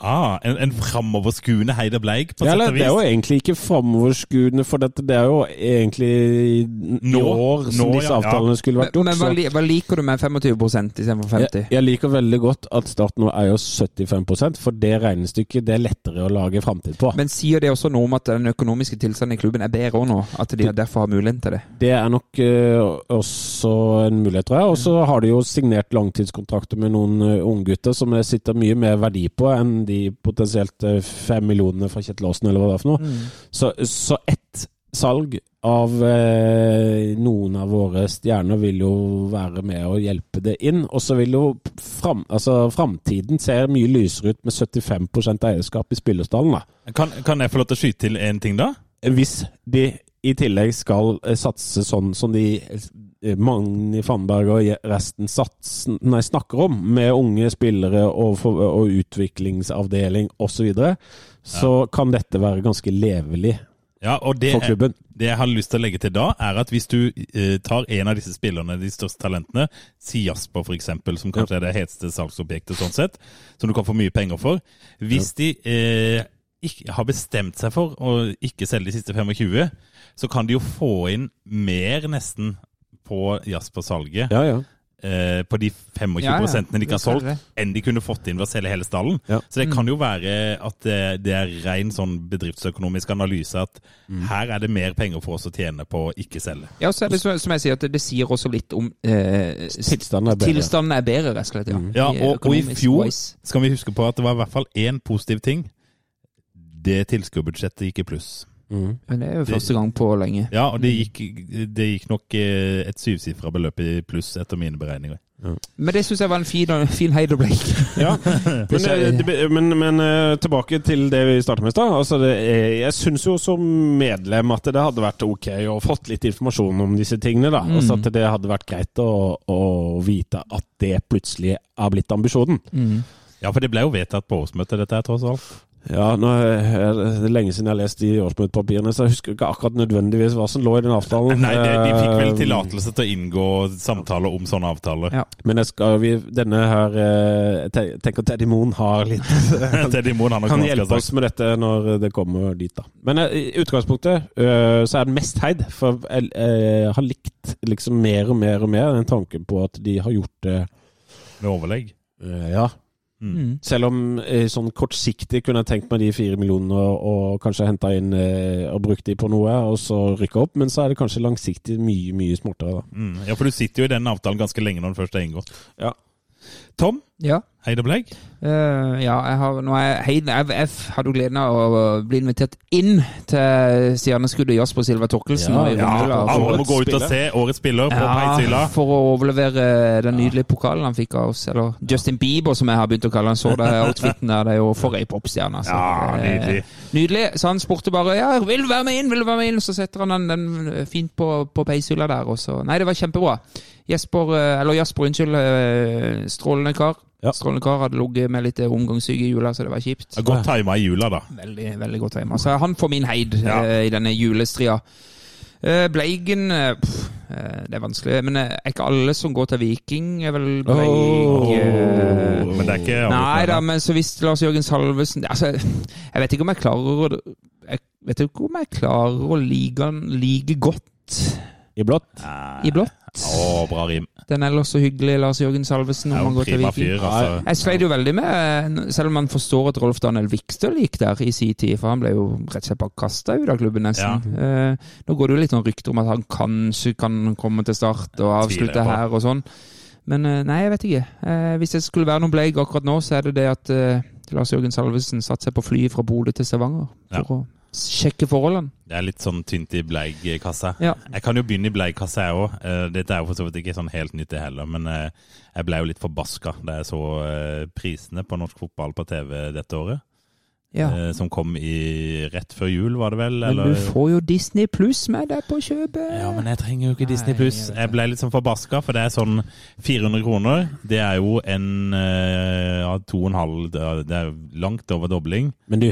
Ah, en, en framoverskuende Heider Bleik, på Ja, sett og vis? det er jo egentlig ikke framoverskuende, for dette, det er jo egentlig i Nå- år som nå, disse ja, ja. skulle vært gjort. men hva, hva liker du med 25% istedenfor 50? jeg, jeg liker veldig godt at Start nå eier 75% for det regnestykket det er lettere å lage framtid på. Men sier det også noe om at den økonomiske tilstanden i klubben er bedre nå? At de derfor har muligheten til det? Det er nok uh, også en mulighet, tror jeg. Og så har de jo signert langtidskontrakter med noen uh, unggutter som det sitter mye mer verdi på enn de potensielt eh, fem millionene fra Kjetil Aasen, eller hva det er for noe. Så, så ett salg av eh, noen av våre stjerner vil jo være med å hjelpe det inn. Og så vil jo fram, altså, framtiden ser mye lysere ut med 75 eierskap i spillerstallen. da. Kan, kan jeg få lov til å skyte til en ting, da? Hvis de i tillegg skal eh, satse sånn som de Magni Fannberg og resten satsen, nei, snakker om, med unge spillere og, for, og utviklingsavdeling osv., så, videre, så kan dette være ganske levelig Ja, og det, for klubben. det jeg har lyst til å legge til da, er at hvis du eh, tar en av disse spillerne, de største talentene, si Jasper f.eks., som kanskje er det heteste salgsobjektet sånn sett, som du kan få mye penger for Hvis de eh, ikke, har bestemt seg for å ikke selge de siste 25, så kan de jo få inn mer nesten på Jasper-salget. Ja, ja. eh, på de 25 Ja, ja. de ikke har solgt, enn de kunne fått inn ved å selge hele stallen. Ja. Så det kan jo være at det, det er ren sånn bedriftsøkonomisk analyse at Mm. her er det mer penger for oss å tjene på å ikke selge. Ja, så er det som, jeg sier, at det, sier også litt om eh, Tilstanden er bedre. Tilstanden er bedre, rett og slett. Ja, Ja, og, og i fjor skal vi huske på at det var i hvert fall én positiv ting. Det tilskuerbudsjettet gikk i pluss. Mm. Men det er jo første gang på lenge. Ja, og det gikk, det gikk nok eh, et syvsifra beløp i pluss etter mine beregninger. Men det syns jeg var en fin, fin Heider Ja, men, eh, men, men eh, tilbake til det vi startet med i stad. Altså det jeg syns jo som medlem at det hadde vært ok å fått litt informasjon om disse tingene. da. Mm. Altså at det hadde vært greit å, å vite at det plutselig er blitt ambisjonen. Mm. Ja, for det ble jo vedtatt på årsmøtet, dette her, tross alt. Ja, nå er det lenge siden jeg har lest de årsmøtepapirene, så jeg husker ikke akkurat nødvendigvis hva som lå i den avtalen. Nei, de, de fikk vel Eh, tillatelse til å inngå samtaler om sånne avtaler. Ja. Men jeg skal, vi, denne her eh, Jeg tenker Teddy Moen har litt Teddy Moen har kan hjelpe oss med dette når det kommer dit, da. Men eh, i utgangspunktet så er den mest heid, for jeg jeg har likt liksom mer og mer og mer den tanken på at de har gjort det Med overlegg. Ja. Mm. Selv om eh, sånn kortsiktig kunne jeg tenkt meg de fire millionene og, og kanskje henta inn eh, og brukt de på noe, og så rykke opp, men så er det kanskje langsiktig mye, mye smartere, da. Mm. Ja, for du sitter jo i den avtalen ganske lenge når den først er inngått. Ja. Tom, Ja. Heider Bleik? Uh, ja, jeg har nå er jeg, jeg hadde jo gleden av å bli invitert inn til stjerneskuddet Jasper Silva Torkelsen. Ja, ja, Alle må gå ut og se årets spiller på Peishylla. for å overlevere den nydelige pokalen han fikk av oss. Eller Justin Bieber, som jeg har begynt å kalle han. Så det outfiten der, det er jo for ei popstjerne. Altså. Ja, nydelig. Nydelig. Så han spurte bare ja, 'vil du være med inn', vil du være med inn? Så setter han den, den fint på, på peishylla der. Og så, nei, det var kjempebra. Jesper, eh, eller Jasper, unnskyld. eh, Strålende kar. Ja. Strålende kar hadde ligget med litt omgangssyke i jula, så det var kjipt. Godt tima i jula, da. Veldig veldig godt tima. Så han får min heid Ja. eh, i denne julestria. Eh, Bleigen eh, pff, eh, Det er vanskelig. Men eh, er ikke alle som går til Viking, er vel Bleik Åh. eh, Men det er ikke alle Nei da, men så hvis Lars Jørgen Salvesen altså, Jeg vet ikke om jeg klarer å Jeg vet ikke om jeg klarer å like like godt I blått. i blått. Å, bra rim. Den ellers så hyggelige Lars Jørgen Salvesen, om han går til Viking. fyr, altså. Jeg sleit jo veldig med, selv om man forstår at Rolf Daniel Vikstøl gikk der i sin tid, for han ble jo rett og slett bare kasta ut av klubben, nesten. Eh, nå går det jo litt sånn rykter om at han kanskje kan komme til start og avslutte her og sånn. Men eh, nei, jeg vet ikke. Eh, hvis det skulle være noen bleik akkurat nå, så er det det at eh, Lars Jørgen Salvesen satte seg på flyet fra Bodø til Stavanger for å sjekke forholdene. Det er litt sånn tynt i bleikassa. Ja. Jeg kan jo begynne i bleikassa, jeg òg. Dette er jo for så vidt ikke sånn helt nytt, det heller. Men eh, jeg ble jo litt forbaska da jeg så eh, prisene på norsk fotball på TV dette året. Ja. eh, Som kom i rett før jul, var det vel? Men du får jo Disney Pluss med deg på kjøpet. Ja, men jeg trenger jo ikke Disney Pluss. jeg ble litt sånn forbaska, for det er sånn 400 kroner. Det er jo en eh, ja, to og en halv Det er- langt over dobling. Men du,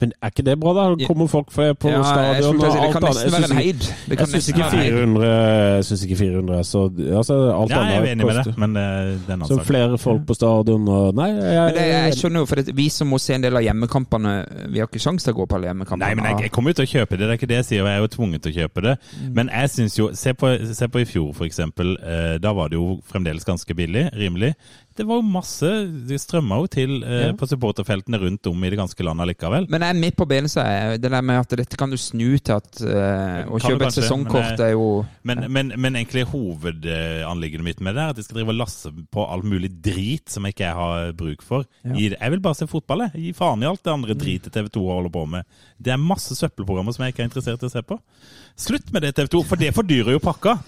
Men er ikke det bra, da? Kommer folk fra, på Ja, jeg stadion? og det kan alt annet? Jeg heid. Det kan syns ikke være en heid. 400 Jeg syns ikke 400 er så altså, Alt Ja, jeg er enig med det, men det, det er en annen Så flere folk på stadion og Nei, jeg, Men det, jeg jeg, skjønner jo, for vi som må se en del av hjemmekampene, vi har ikke sjanse til å gå på alle hjemmekampene. Nei, men jeg, jeg kommer jo til å kjøpe det, det er ikke det jeg sier. Jeg er jo tvunget til å kjøpe det. Mm. Men jeg syns jo Se på, se på i fjor, for eksempel. Eh, da var det jo fremdeles ganske billig. Rimelig. Det var jo masse Det strømma jo til eh, Ja. på supporterfeltene rundt om i det ganske landet likevel. Men jeg er midt på benet, så er det der med at dette kan du snu til at eh, å kjøpe et sesongkort men er jo Men, men, men egentlig hovedanliggendet mitt med det er at jeg skal drive og lasse på all mulig drit som ikke jeg har bruk for. Ja. Jeg vil bare se fotball, jeg. Gi faen i alt det andre dritet TV 2 holder på med. Det er masse søppelprogrammer som jeg ikke er interessert i å se på. Slutt med det, TV 2, for det fordyrer jo pakka.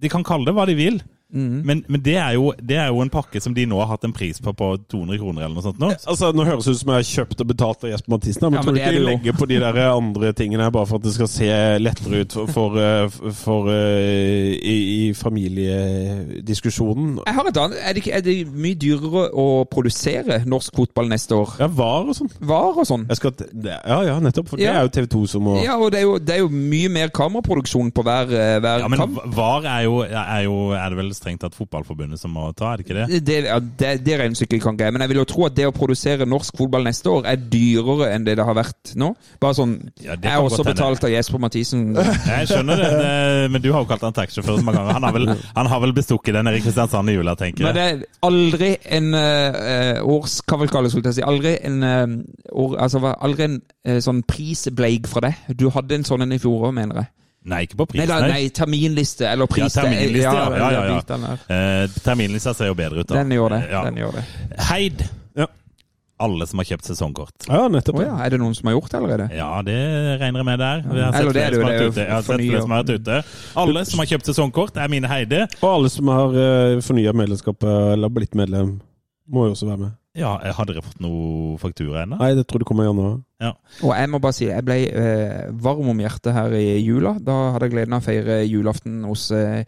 De kan kalle det hva de vil. Men, men det, er jo, det er jo en pakke som de nå har hatt en pris på på 200 kroner eller noe sånt nå. Altså, Nå høres det ut som jeg har kjøpt og betalt av Jesper Mathisen, men Ja, tror men du er ikke de legger på de der andre tingene bare for at det skal se lettere ut for, for, eh, for eh, i, i familiediskusjonen? Jeg har et annet. Er det, ikke, er det mye dyrere å produsere norsk fotball neste år? Ja, var og sånn. Var og sånn? Jeg skal, ja, ja, nettopp. For Ja. det er jo TV 2 som må Ja, og det er jo, det er jo mye mer kameraproduksjon på hver, eh, hver Ja, men kamp. VAR er jo, er jo Er det vel strengt tatt Fotballforbundet som må ta, er det ikke det? Det, ja, det, det regnestykket kan ikke jeg, men jeg vil jo tro at det å produsere norsk fotball neste år er dyrere enn det det har vært nå. Bare sånn Ja, Jeg er også betalt av Jesper Mathisen. Jeg skjønner det, det, men du har jo kalt han taxisjåfør så mange ganger. Han har vel, han har vel bestukket den Erik i Kristiansand i jula, tenker jeg. Men det er aldri en uh, årskavalkade, skulle jeg si. Aldri en, uh, år, altså, aldri en uh, sånn prisbleig fra deg. Du hadde en sånn en i fjor òg, mener jeg. Nei, ikke på pris, Nei, da, nei. terminliste eller pris. Ja, terminliste, ja. Ja, ja, ja. Eh, Terminlista ser jo bedre ut, da. den gjør det. Ja. Den gjør det. Heid. Ja. Alle som har kjøpt sesongkort. Ja, nettopp. Oh, ja, er det noen som har gjort det allerede? Ja, det regner jeg med der. Vi har sett Eller det er det det er. Jeg har sett flere som har vært ute. Alle som har kjøpt sesongkort, er mine Heide. Og alle som har uh, fornya medlemskapet eller blitt medlem, må jo også være med. Ja, har dere fått noe faktura ennå? Nei, det tror jeg kommer i januar. Og jeg må bare si, jeg ble eh, varm om hjertet her i jula. Da hadde jeg gleden av å feire julaften hos eh,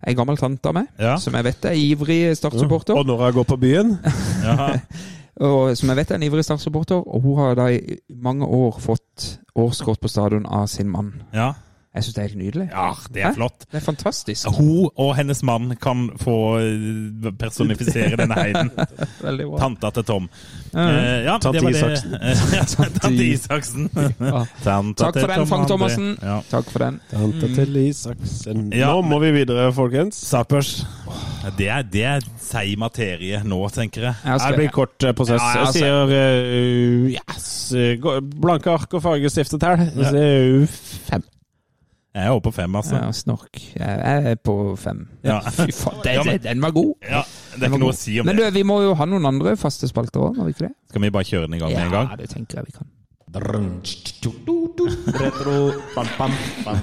ei gammel tante av meg, Ja. som jeg vet er ivrig Start-supporter. Og når jeg går på byen Og som jeg vet er en ivrig Start-supporter. Og hun har da i mange år fått årskort på stadion av sin mann. ja. Jeg syns det er helt nydelig. Ja, det er Hæ? flott. Det er fantastisk. Hun og hennes mann kan få eh, personifisere denne heiden. Veldig bra. Tanta til Tom. Ja. Eh, ja, Tante det var det. Isaksen. Ja, Tante Isaksen. Ja. Tanta Takk for den, Frank. Thomassen. Ja. Takk for den. Tante til Isaksen. Nå må vi videre, folkens. Sapers. Det er, det er seig materie nå, tenker jeg. Jeg Det blir kort eh, prosess. Ja, Jeg sier uh, yes. Blanke ark og fargestiftet her. Ja. sier fem. Jeg er oppe på fem, altså. ja, snork. Jeg er på fem. Ja. Fy faen, den, Ja, men- den var god. Ja, det er ikke noe å si om Men det. du, vi må jo ha noen andre faste spalter òg, må vi ikke det? Skal vi bare kjøre den i gang med en gang? Ja, det tenker jeg vi kan. Retro bam, bam, bam.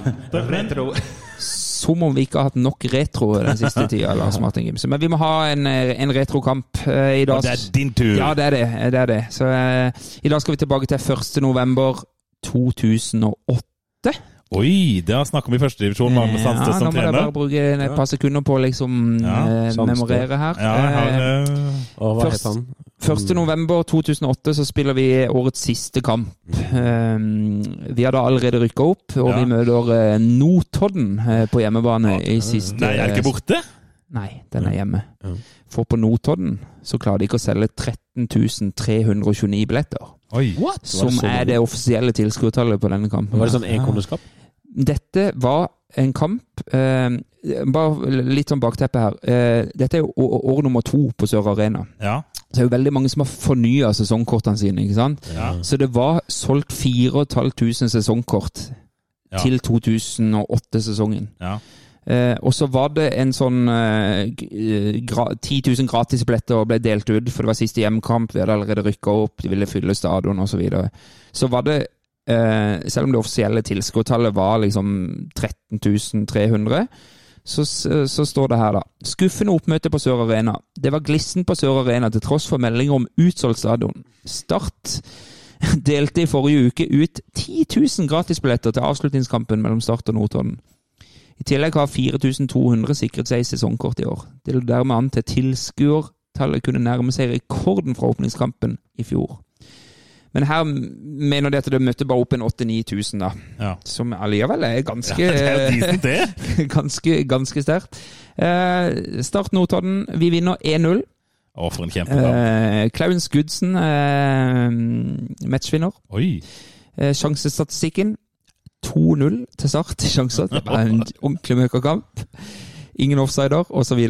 Retro. Som om vi ikke har hatt nok retro den siste tida, Lars Martin Gimse. Men vi må ha en, en retrokamp eh, i dag. Og det er din tur. Ja, det er det. det, er det. Så uh, i dag skal vi tilbake til 1. november 2008. Oi, Det har vi førstedivisjon. Var med Sandstø ja, som nå må jeg bare bruke et par sekunder på å liksom Ja, eh, memorere her. Ja, har, Eh, eh, Og hva Først- han? 1. november 2008 så spiller vi årets siste kamp. Um, vi har da allerede rykka opp, og Ja. vi møter uh, Notodden eh, på hjemmebane i siste Nei, er det ikke borte? Nei, den er hjemme. Ja. For på Notodden så klarer de ikke å selge 13 329 billetter. Oi. Som det er det offisielle tilskuertallet på denne kampen. Var det sånn enkronerskap? Dette var en kamp eh, Bare litt sånn bakteppe her. Eh, dette er jo år nummer to på Sør Arena. Ja. Så det er jo veldig mange som har fornya sesongkortene sine. ikke sant? Ja. Så det var solgt 4500 sesongkort Ja. til 2008-sesongen. ja. Eh, og så var det en sånn eh, g- gra 10 000 gratisbilletter ble delt ut, for det var siste hjemmekamp. Vi hadde allerede rykka opp, de ville fylle stadion osv. Så, videre. så var det, eh, selv om det offisielle tilskuertallet var liksom 13 300, så, så står det her, da. Skuffende oppmøte på Sør Arena. Det var glissen på Sør Arena til tross for meldinger om utsolgt stadion. Start delte i forrige uke ut 10 000 gratisbilletter til avslutningskampen mellom Start og Notodden. I tillegg har 4200 sikret seg sesongkort i år. Det lå dermed an til tilskuertallet kunne nærme seg rekorden fra åpningskampen i fjor. Men her mener de at det møtte bare opp en 8000-9000, da. Ja. Som allikevel er ganske Ja, det er ganske, ganske sterkt. Eh, Start Notodden. Vi vinner 1-0. Å, for en kjempekamp. Eh, Clarence Goodson, eh, matchvinner. Oi. Eh, sjansestatistikken 2-0 til start i sjanser. Det var en ordentlig møkkakamp. Ingen offsider, osv.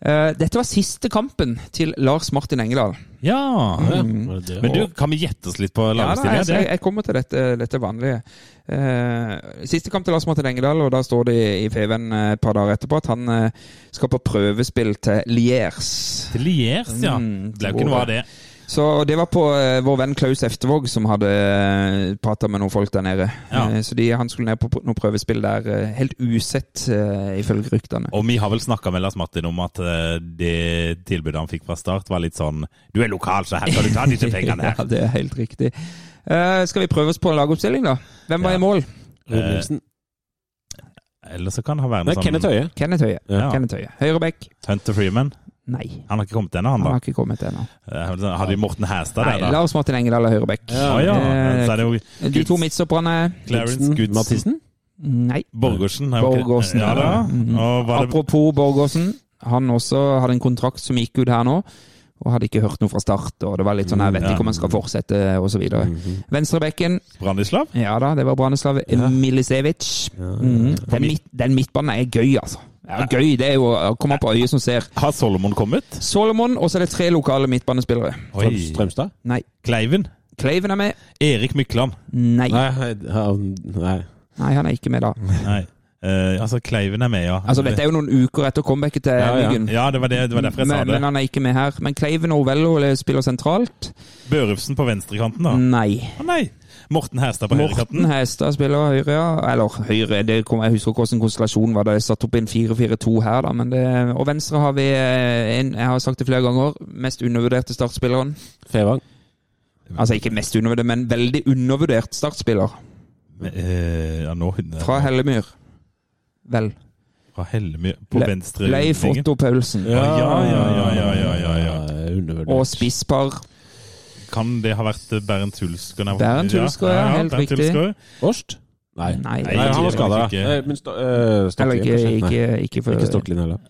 Uh, dette var siste kampen til Lars Martin Engedal. Ja. Mm. Men du, kan vi gjette oss litt på Ja, da, lagoppstillinga? jeg, jeg, jeg kommer til dette, dette vanlige. Uh, siste kamp til Lars Martin Engedal, og da står det i, Feven FVN et par dager etterpå at han uh, skal på prøvespill til Liers. Til Liers, ja. Mm, Det er jo ikke noe av det. Så det var på eh, vår venn Klaus Eftervåg som hadde uh, prata med noen folk der nede. Ja. Eh, så de, han skulle ned på noe prøvespill der, eh, helt usett, eh, ifølge ryktene. Og vi har vel snakka med Lars Martin om at eh, det tilbudet han fikk fra start, var litt sånn Du er lokal, så her kan du ta disse pengene ja, det er helt riktig. Eh, skal vi prøve oss på en lagoppstilling, da? Hvem var Ja. i mål? Rune Nilsen. Eller så kan det ha vært noe sånn Kenneth Høie. Kenneth Høie. Ja. Kenneth Høie. Høyrebekk? Hunter Freeman. Nei. Han har ikke kommet ennå, han Han har ikke kommet ennå. Eh, Hadde vi Morten Hæstad der, da? Lars Martin Engedal og høyrebekk. Ja, ja. Eh, Så er det jo De to midtstopperne Clarence Ibsen, Mathisen? Nei. Borgersen. er ikke- Borgersen. Ja da. Og var det Apropos Borgersen. Han også hadde en kontrakt som gikk ut her nå, og hadde ikke hørt noe fra start. og Det var litt sånn, jeg vet Ja. ikke om han skal fortsette, osv. Mhm. Venstrebekken, Branislav? ja da, det var Branislav Milisevic. Mhm. Den, midt, den midtbanen er gøy, altså. Ja, gøy, det er jo å komme på øyet som ser. Har Solomon kommet? Solomon, og så er det tre lokale midtbanespillere. Oi. Strømstad? Nei. Kleiven? Kleiven er med. Erik Mykland? Nei. Nei, han, nei. Nei, han er ikke med da. Nei. Uh, altså, Kleiven er med, ja. Altså, Dette er jo noen uker etter comebacket til Ja, ja. Myggen. Ja, det var, det, det var derfor jeg sa det. men han er ikke med her. Men Kleiven og Ovello spiller sentralt. Børufsen på venstrekanten, da? Nei. Ah, nei! Morten Hæstad på Morten høyrekanten? Hestad spiller høyre, ja. Eller høyre, det kommer, jeg husker hvordan konstellasjonen var det. Jeg satt opp en 4-4-2 her, da. Men det, og venstre har vi eh, en, jeg har sagt det flere ganger, mest undervurderte startspilleren. Fevang? Altså ikke mest undervurdert, men veldig undervurdert startspiller. Eh, ja, nå Fra Hellemyr. Vel. Fra Hellemyr på Le- venstre Leif. Otto Paulsen. Ja, ja, ja, ja, ja, ja, ja, ja. Undervurdert. Og spisspar. Kan det ha vært eh, Bernt Hulsker? Bernt Hulsker, ja, helt Bernd riktig. Årst? Nei. Nei, Nei, Nei, han var det skada. Men Sto- eh, Eller Stokklien, ikke, ikke, ikke for ikke Stokklien heller.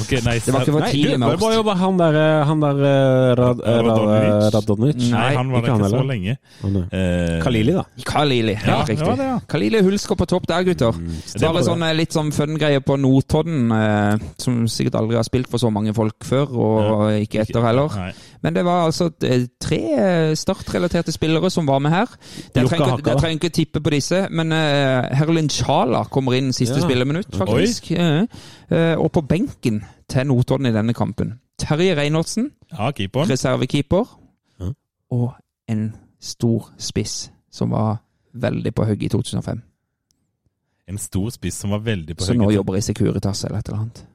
Okay, nei, Det var ikke for Nei, tidlig du, med det var jo bare han der, eh, han der eh, Rad, eh, Radonic. Nei, han var ikke det ikke så lenge. Han, eh, Eh, da. Kalili, helt ja, riktig. var det, ja. Kalili Hulsker på topp der, gutter. Det Bare var sånn litt sånn fun-greie på Notodden, eh, som sikkert aldri har spilt for så mange folk før, og ikke etter heller. Men det var altså eh, tre eh, startrelaterte spillere som var med her. Jeg trenger, ikke- tippe på disse, men uh, Herlin Chala kommer inn siste Ja. spilleminutt, faktisk. Uh, og på benken til Notodden i denne kampen. Terje Reinholdsen, Ja, reservekeeper, Ja. og en stor spiss som var veldig på hugget i 2005. En stor spiss som var veldig på Så nå høyre. jobber i Securitas eller et eller annet.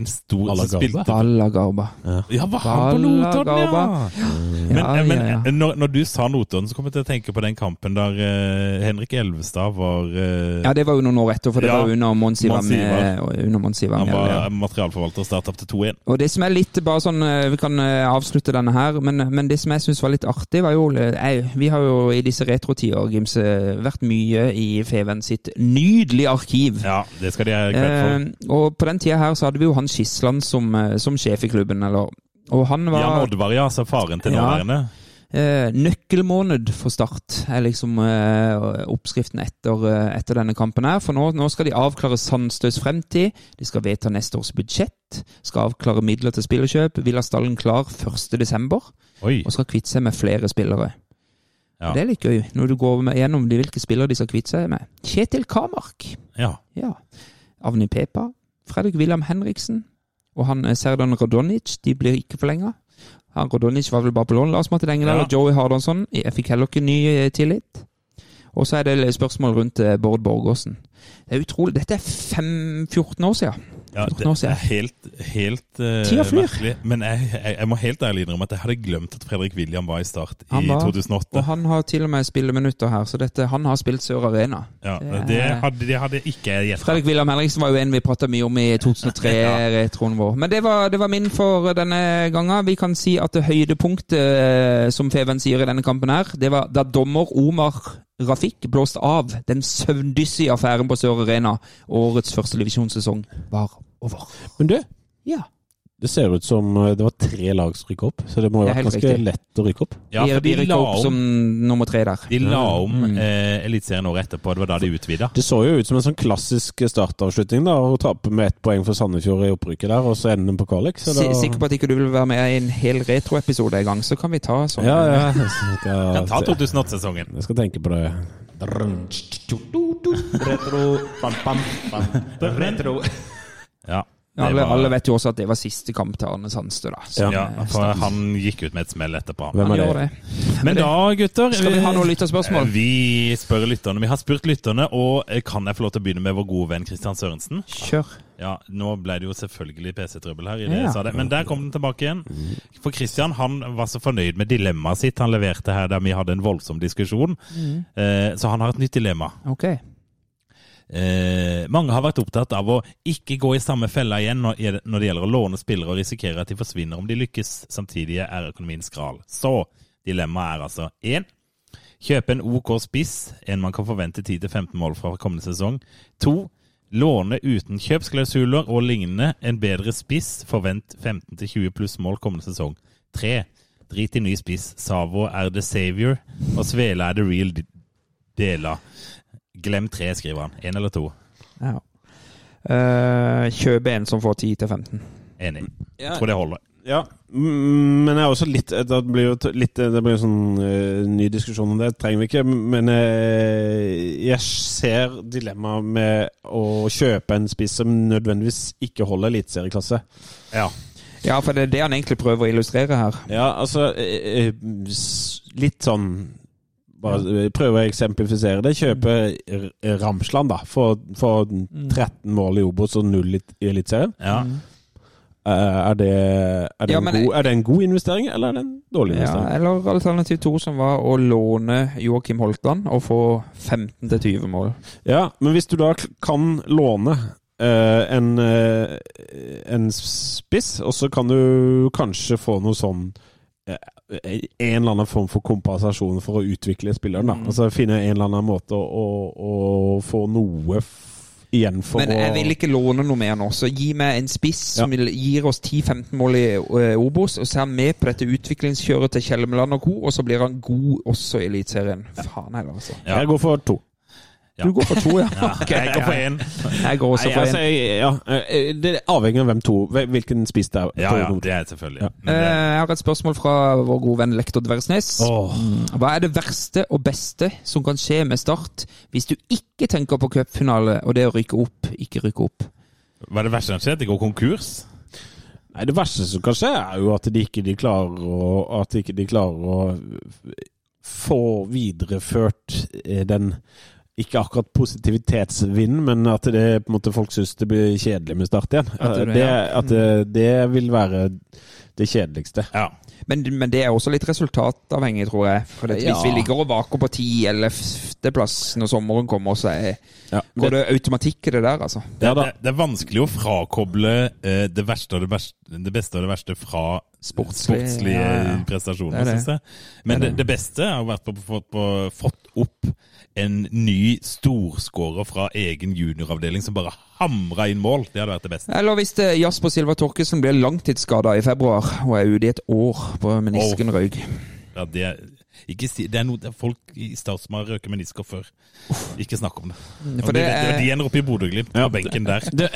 En stor spilte Balla Garba. Ja, var han på Notodden, ja! ja. Men, Ja, ja, men. Når, når du sa Notodden, så kom jeg til å tenke på den kampen der uh, Henrik Elvestad var uh, Ja, det var jo noen år etter, for det Ja, var under Mons Ivar Han var ja. materialforvalter og startet opp til 2-1. Og det som er litt bare sånn eh, Vi kan eh, avslutte denne her, men, men det som jeg syns var litt artig, var jo eh, jeg, Vi har jo i disse retrotider, Gimse, vært mye i Feven sitt nydelige arkiv. Ja, det skal de ha kred for. Uh, og på den tida her så hadde vi jo han Skisland som, eh, som sjef i klubben, eller Og han var Jan Oddvar, ja. Altså faren til Ja. Eh, nøkkelmåned for Start er liksom eh, oppskriften etter, eh, etter denne kampen her. For nå, nå skal de avklare Sandstøs fremtid. De skal vedta neste års budsjett. Skal avklare midler til spillerkjøp. Vil ha stallen klar 1.12. Oi. Og skal kvitte seg med flere spillere. Ja. Det er litt gøy, når du går gjennom de hvilke spillere de skal kvitte seg med. Kjetil Kamark. Ja. Ja. Avni Pepa. Fredrik Wilhelm Henriksen. Og han eh, Serdan Rodonic. De blir ikke forlenga. Han Rodonic var vel bare på lån. Lars Martin Engedal Ja. og Joey Hardonsson. Jeg fikk heller ikke ny eh, tillit. Og så er det spørsmål rundt eh, Bård Borgersen. Det er utrolig. Dette er fem, 14 år siden. Ja, det er helt, helt uh, merkelig. Men jeg, jeg, jeg må helt ærlig innrømme at jeg hadde glemt at Fredrik William var i Start i var- 2008. Og han har til og med spilleminutter her, så dette, han har spilt Sør Arena. Ja, Det- det hadde, det hadde ikke jeg gjetta. Fredrik William Henriksen var jo en vi prata mye om i 2003-retroen vår. Men det var, det var min for denne gangen. Vi kan si at det høydepunktet, eh, som Feven sier i denne kampen her, det var da dommer Omar Rafik blåste av den søvndyssige affæren på Sør Arena. Årets første divisjonssesong var over. Men du, Ja. det ser ut som eh, det var tre lag som rykket opp, så det må jo være ganske riktig. lett å rykke opp. Ja, de, for de de rykka la opp om, som nummer tre der. de la om Mm. eh, Eliteserien året etterpå. Det var da de utvida. Det så jo ut som en sånn klassisk startavslutning, da, å tape med ett poeng for Sandefjord i opprykket der, og så ender den på kvalik. Da... Sikker på at ikke du vil være med i en hel retroepisode en gang, så kan vi ta sånn. Ja, ja. Skal, Kan ta 2008-sesongen. jeg skal tenke på det. Retro, pam, pam, pam. Retro. Ja. Alle, var- alle vet jo også at det var siste kamp til Arne Sandstø, da. Ja, eh, for han gikk ut med et smell etterpå. Hvem er det? Men da, gutter Skal vi ha noen lytterspørsmål? Vi spør lytterne. Vi har spurt lytterne, og eh, kan jeg få lov til å begynne med vår gode venn Kristian Sørensen? Kjør. Ja, Nå ble det jo selvfølgelig PC-trøbbel her, i det Ja. jeg sa det. men der kom den tilbake igjen. For Kristian han var så fornøyd med dilemmaet sitt han leverte her, der vi hadde en voldsom diskusjon. Eh, så han har et nytt dilemma. Ok. Eh, mange har vært opptatt av å ikke gå i samme fella igjen når det gjelder å låne spillere og risikere at de forsvinner om de lykkes. Samtidig er økonomien skral. Så dilemmaet er altså 1. Kjøpe en OK spiss, en man kan forvente 10-15 mål fra kommende sesong. 2. Låne uten kjøpsklausuler og lignende en bedre spiss, forvent 15-20 pluss mål kommende sesong. 3. Drit i ny spiss. Savo er the savior, og Svele er the real dela. Glem tre, skriver han. Én eller to. Ja. Uh, kjøp en som får 10 til 15. Enig. Jeg Tror det holder. Ja, men jeg er også litt Det blir jo litt Det blir sånn uh, ny diskusjon om det, trenger vi ikke. Men uh, jeg ser dilemmaet med å kjøpe en spiss som nødvendigvis ikke holder eliteserieklasse. Ja. Ja, for det er det han egentlig prøver å illustrere her. Ja, altså eh, eh, Litt sånn bare Prøve å eksemplifisere det. Kjøpe Ramsland, da. For, for 13 mål i Obos og null i Eliteserien. ja. Eh, er, det, er, det Ja, en men- god, er det en god investering, eller er det en dårlig investering? Ja, eller alternativ to, som var å låne Joakim Holtland og få 15-20 mål. Ja, men hvis du da kan låne Uh, en, uh, en spiss, og så kan du kanskje få noe sånn En eller annen form for kompensasjon for å utvikle spilleren. da. Mm. Altså Finne en eller annen måte å, å, å få noe igjen for Men jeg vil ikke låne noe mer nå, så gi meg en spiss Ja. som gir oss 10-15 mål i eh, Obos, og så er han med på dette utviklingskjøret til Kjelmeland og co., og så blir han god også i Eliteserien. Faen heller, altså. Ja. Jeg går for to. Ja. Du går for to, ja? Ja, Ok, jeg går for én. Jeg går også Nei, for altså, en. jeg- ja, eh, det avhenger av hvem to Hvilken spiss det er. Ja, ja, det er selvfølgelig. Ja. Men Eh, det, Jeg har et spørsmål fra vår gode venn lektor Dversnes. Mm. Hva er det verste og beste som kan skje med Start hvis du ikke tenker på cupfinale og det å rykke opp, ikke rykke opp? hva er det verste som skjer? Det går konkurs? Nei, Det verste som kan skje, er jo at de ikke de klarer å, at de ikke de klarer å få videreført eh, den ikke akkurat positivitetsvind, men at det på en måte folk syns det blir kjedelig med Start igjen. At det- det, at det, det vil være det kjedeligste. Ja. Men, men det er også litt resultatavhengig, tror jeg. For det, Ja. Hvis vi ligger og vaker på 10-11.-plass når sommeren kommer, så er, Ja, går det automatikk i det der, altså. Det, det, det er vanskelig å frakoble eh, det, verste og det, verste, det beste og det verste fra Sportslig, sportslige ja, prestasjoner, er synes jeg. Men det, det beste har vært på, på, på, fått opp en ny storskårer fra egen junioravdeling som bare hamra inn mål. Det hadde vært det beste. Eller hvis det Jasper Silva Torkesen blir langtidsskada i februar og er ute i et år på menisken røyk. Ja, det, ikke si, det er noe det er folk i Start som har røket menisker før. Ikke snakk om det. For det, er- de ender opp i Bodø-Glimt, på benken der. Det,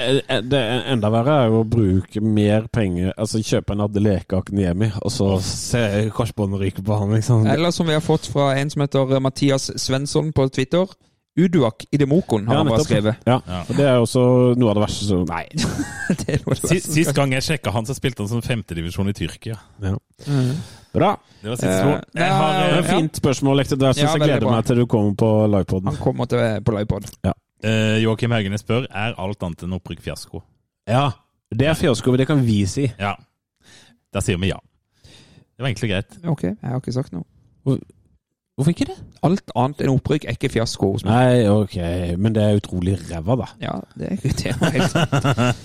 det enda verre er jo å bruke mer penger Altså kjøpe en Adeleke Akniemi, og så se korsbåndet ryke på han, liksom. Eller som vi har fått fra en som heter Mathias Svensson på Twitter. Uduak i Demokon har Ja, han bare skrevet. Ja, Ja. og det er jo også noe av det verste som Nei. Det er noe av det verste som sist gang jeg sjekka han, så spilte han som femtedivisjon i Tyrkia. Ja. Mhm. Bra. Det var siste Eh. Jeg har, et eh, er Fint spørsmål, Lektor. Ja, jeg gleder bra. meg til du kommer på livepoden. Han kommer til på livepod. eh, Joakim Haugene spør er alt annet enn opprykk fiasko. Ja. Det er fiasko, men det kan vi si. Ja. Da sier vi ja. Det var egentlig greit. Ok, jeg har ikke sagt noe. Hvorfor ikke det? Alt annet enn opprykk er ikke fiasko hos meg. Nei, ok, men det er utrolig ræva, da. Ja, det er ikke helt sant.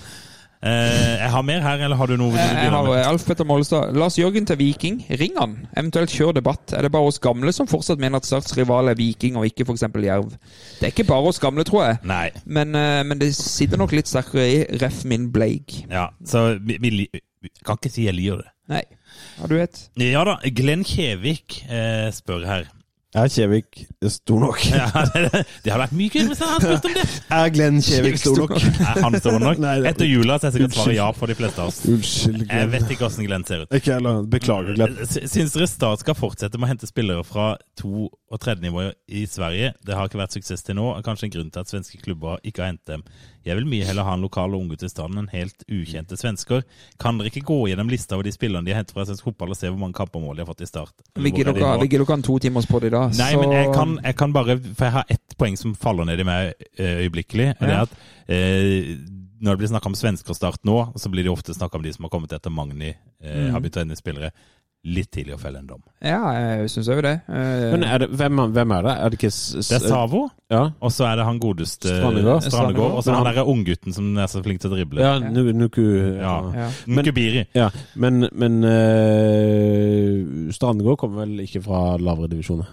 Eh, jeg har mer her, eller har du noe? du Jeg har med? eh, Alf Petter Mollestad. Lars Jørgen til Viking. Ring han. Eventuelt kjør debatt. Er det bare oss gamle som fortsatt mener at Starts rival er Viking og ikke f.eks. Jerv? Det er ikke bare oss gamle, tror jeg. Nei. Men, eh, men det sitter nok litt sterkere i ref min Blake. Ja, så vi, vi, vi kan ikke si jeg liker det. Nei. Ja, du vet. Ja da, Glenn Kjevik eh, spør her. Er Kjevik stor nok? Ja, det, det hadde vært mye gøy hvis han hadde spurt om det. Er Glenn Kjevik stor nok? Er han stor nok? Nei, Etter jula så er jeg sikkert svaret ja for de fleste av oss. Unnskyld, Jeg vet ikke hvordan Glenn ser ut. Ikke heller. Beklager, Glenn. Syns dere Start skal fortsette med å hente spillere fra to- og tredjenivået i Sverige? Det har ikke vært suksess til nå, og kanskje en grunn til at svenske klubber ikke har hentet dem. Jeg vil mye heller ha en lokal unggutt i stand enn helt ukjente svensker. Kan dere ikke gå gjennom lista over de spillerne de har hentet fra svensk fotball, og se hvor mange kamper mål de har fått i Start? Vi gidder er ikke en to timers på det i dag. Nei, så- men jeg kan, jeg kan bare For jeg har ett poeng som faller ned i meg eh, øyeblikkelig. Og det er at eh, når det blir snakka om svensker start nå, så blir det ofte snakka om de som har kommet etter Magni, eh, Mm. har begynt å spillere. Litt tidlig å felle en dom. Ja, jeg syns òg det. Uh, Men er det, hvem, hvem er det? Er det ikke Det er Savo, Ja, og så er det han godeste Strandegård. Strandegård, og så Men han derre unggutten som er så flink til å drible. ja nu, Nuku Ja. ja. Nukubiri. Ja. Men, men uh, Strandegård kommer vel ikke fra lavere divisjoner?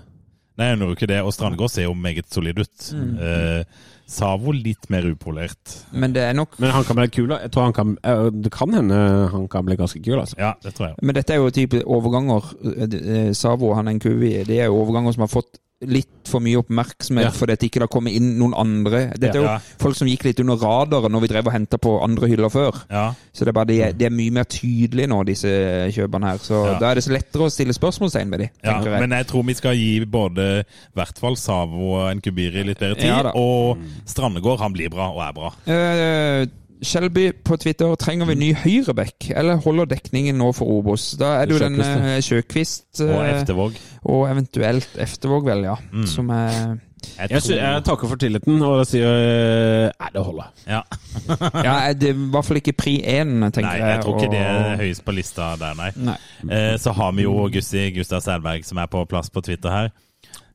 Nei, når jo ikke det. Og Strandegård ser jo meget solid ut. Mm. Eh, Savo litt mer upolert. Men det er nok Men han kan bli kul. da. Jeg tror han kan, eh, Det kan hende han kan bli ganske kul, altså. Ja, det tror jeg. Men dette er jo type overganger. Eh, Savo, han er en kuvi. Det er jo overganger som har fått litt for mye oppmerksomhet Ja. fordi det ikke har kommet inn noen andre. Dette er jo Ja. folk som gikk litt under radaren når vi drev og henta på andre hyller før. Ja. Så det er bare de, de er mye mer tydelige nå, disse kjøperne her. Så da er det så lettere å stille spørsmålstegn ved de, tenker jeg. men jeg tror vi skal gi både i hvert fall Savo og Nkubiri litt bedre tid. Og Strandegård, han blir bra og er bra. Eh, Shelby på Twitter, trenger vi ny høyreback, eller holder dekningen nå for Obos? Da er det jo den Sjøkvist, eh, Og eh, Eftervåg. og eventuelt Eftervåg, vel, ja. Mm. Som er Jeg Jeg, jeg takker for tilliten, og jeg sier eh, Nei, det holder. ja. Ja, det er i hvert fall ikke pri én, tenker jeg. Nei, jeg. tror ikke det er høyest på lista der, nei. Nei. Eh, så har vi jo Gussi Gustav Selberg som er på plass på Twitter her.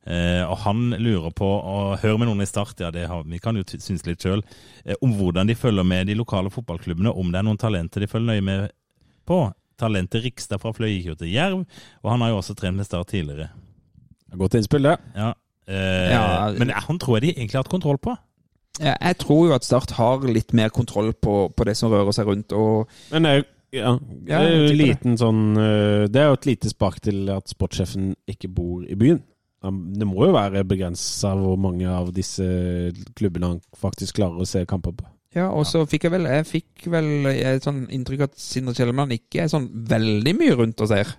Eh, og han lurer på, og hører med noen i start, ja det har, vi kan jo synes litt sjøl, eh, om hvordan de følger med de lokale fotballklubbene, om det er noen talenter de følger nøye med på. Talentet Rikstad fra Fløy gikk jo til Jerv, og han har jo også trent med Start tidligere. Godt innspill, det. Ja. Eh, Ja. men han tror jeg de egentlig har hatt kontroll på. Ja, jeg tror jo at Start har litt mer kontroll på, på det som rører seg rundt. Og Men det er jo ja, Ja, det er jo liten sånn eh, Det er jo et lite spark til at sportssjefen ikke bor i byen. Det må jo være begrensa hvor mange av disse klubbene han faktisk klarer å se kamper på. ja, og så fikk jeg vel Jeg fikk vel et sånn inntrykk at Sindre Kjellemann ikke er sånn veldig mye rundt og ser.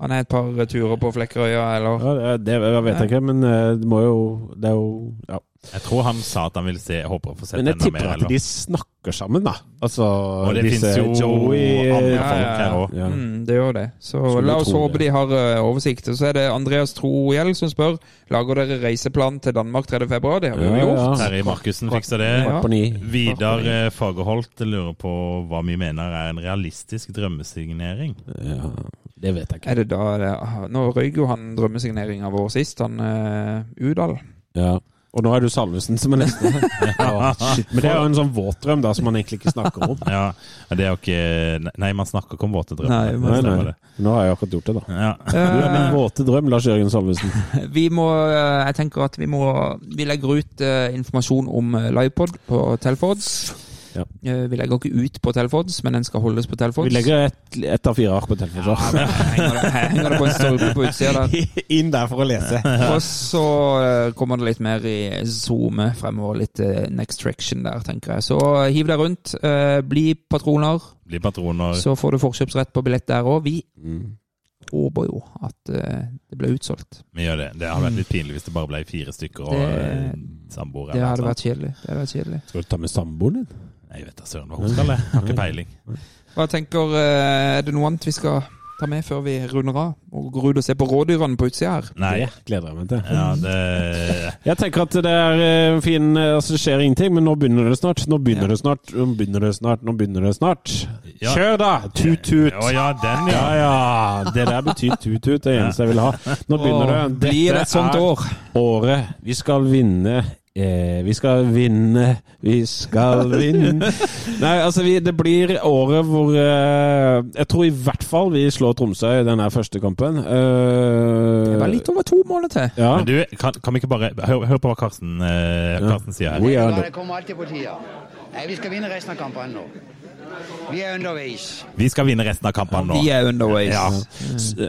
Han er et par turer på Flekkerøya, eller Ja, det, det vet jeg ikke, men eh, det må jo Det er jo Ja. Jeg tror han sa at han ville se, jeg håper å få sett Men jeg enda tipper mer. at eller? de snakker sammen, da. Altså Og det fins jo Joey andre Ja, folk ja, her òg. Ja. Mm, det gjør det. Så Skulle la oss håpe det. de har uh, oversikt. Og så er det Andreas Trohjell som spør Lager dere reiseplan til Danmark 3. februar. Det har vi jo Ja, gjort. ja. Terje Markussen fikser det. Vidar eh, Fagerholt lurer på hva vi mener er en realistisk drømmesignering. Ja, det vet jeg ikke. Er det da det, Nå røyk jo han drømmesigneringa vår sist, han uh, Udal. Ja. Og nå er det jo Salvesen som er neste. Ja, shit. Men det er jo en sånn våt drøm da, som man egentlig ikke snakker om. Ja, det er jo ikke Nei, man snakker ikke om våte drømmer. men- Nei, nei. Nå har jeg akkurat gjort det, da. Ja. Du er min våte drøm, Lars Jørgen Salvesen. Vi må eh, Jeg tenker at vi må Vi legger ut eh, informasjon om eh, livepod på Telfods. Ja. Eh, vi legger ikke ut på Telefons men den skal holdes på Telefons Vi legger ett et av fire ark på telefons. Ja, henger det, henger det på en stolpe på utsida der. Inn der for å lese. Og så eh, kommer det litt mer i zoome fremover. Litt eh, next traction der, tenker jeg. Så hiv deg rundt. eh, bli patroner. Bli patroner. Så får du forkjøpsrett på billett der òg. Vi Mm. håper jo at det blir utsolgt. Vi gjør det. Det hadde vært litt pinlig hvis det bare ble fire stykker og Det- samboere. Det hadde vært kjedelig. Det hadde vært kjedelig. Skal du ta med samboeren din? Jeg vet da søren hva hun skal. Jeg har ikke peiling. Hva tenker eh, Er det noe annet vi skal ta med før vi runder av? Og går ut og ser på rådyrene på utsida her? Nei. Det gleder jeg meg til. Ja, det Jeg tenker at det er eh, fin eh, Altså, det skjer ingenting, men nå begynner det snart. Nå begynner det snart. Nå begynner det snart. Nå begynner det snart. Ja. Kjør, da! Tut-tut. Å ja, den, Ja, ja. ja. Det der betyr tut-tut. Det eneste jeg vil ha. Nå begynner det. Blir det et sånt år? Året vi skal vinne. Eh, vi skal vinne, vi skal vinne Nei, altså vi, det blir året hvor eh, Jeg tror i hvert fall vi slår Tromsø i denne første kampen. Eh, Det var litt over to måneder til. ja. Men du, kan, kan vi ikke bare Hør, hør på hva Karsten, eh, Karsten sier her. We are Ja, det kommer alltid på tida. Nei, vi skal vinne resten av kampene nå. Vi er underveis. Vi skal vinne resten av kampene nå. Vi er underveis. Ja.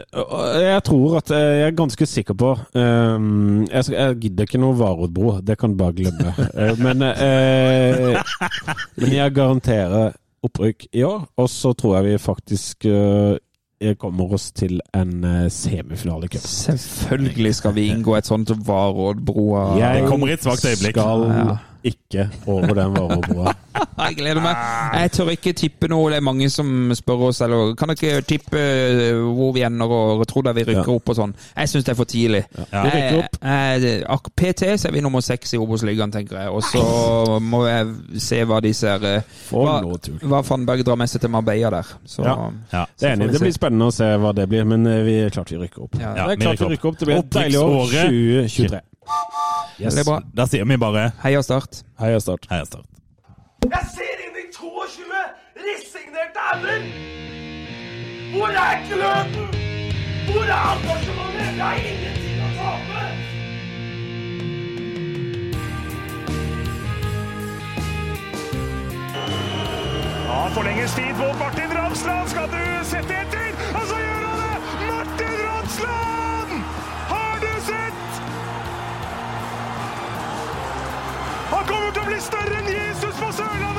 Jeg tror at Jeg er ganske sikker på ehm, jeg, skal, jeg gidder ikke noe Varodbro, det kan du bare glemme. Men, eh, men jeg garanterer opprykk i år, og så tror jeg vi faktisk eh, kommer oss til en eh, semifinale i cup. Selvfølgelig skal vi inngå et sånt Varådbroa. Det kommer i et svakt øyeblikk. skal Ja. Ikke over den Varodbroa. Jeg gleder meg. Jeg tør ikke tippe noe. Det er mange som spør oss eller kan dere tippe eh, hvor vi ender og tror dere vi rykker Ja. opp og sånn. Jeg syns det er for tidlig. Ja. Vi rykker opp. Jeg- jeg- PT så er vi nummer seks i Obos-ligaen, tenker jeg. Og så må jeg se hva de ser eh, hva, hva Fannberg drar med seg til Marbella der. Så Ja. Ja. Det er enig. Det blir spennende å se hva det blir, men eh, vi er klart vi rykker opp. Ja. Ja, det er klart vi rykker opp. Det blir et deilig år. Opprykksåret. 2023. Yes. det er bra. Da sier vi bare Heia Start. Heia Start. Heia Start. Jeg ser inn i 22 resignerte ender! Hvor er gløden? Hvor er engasjementet? Jeg har ingenting å tape! Ja, forlenges tid på Martin Ramsland. Skal du sette etter? Og så gjør han det! Martin Ramsland! kommer til å bli større enn Jesus på Sørlandet!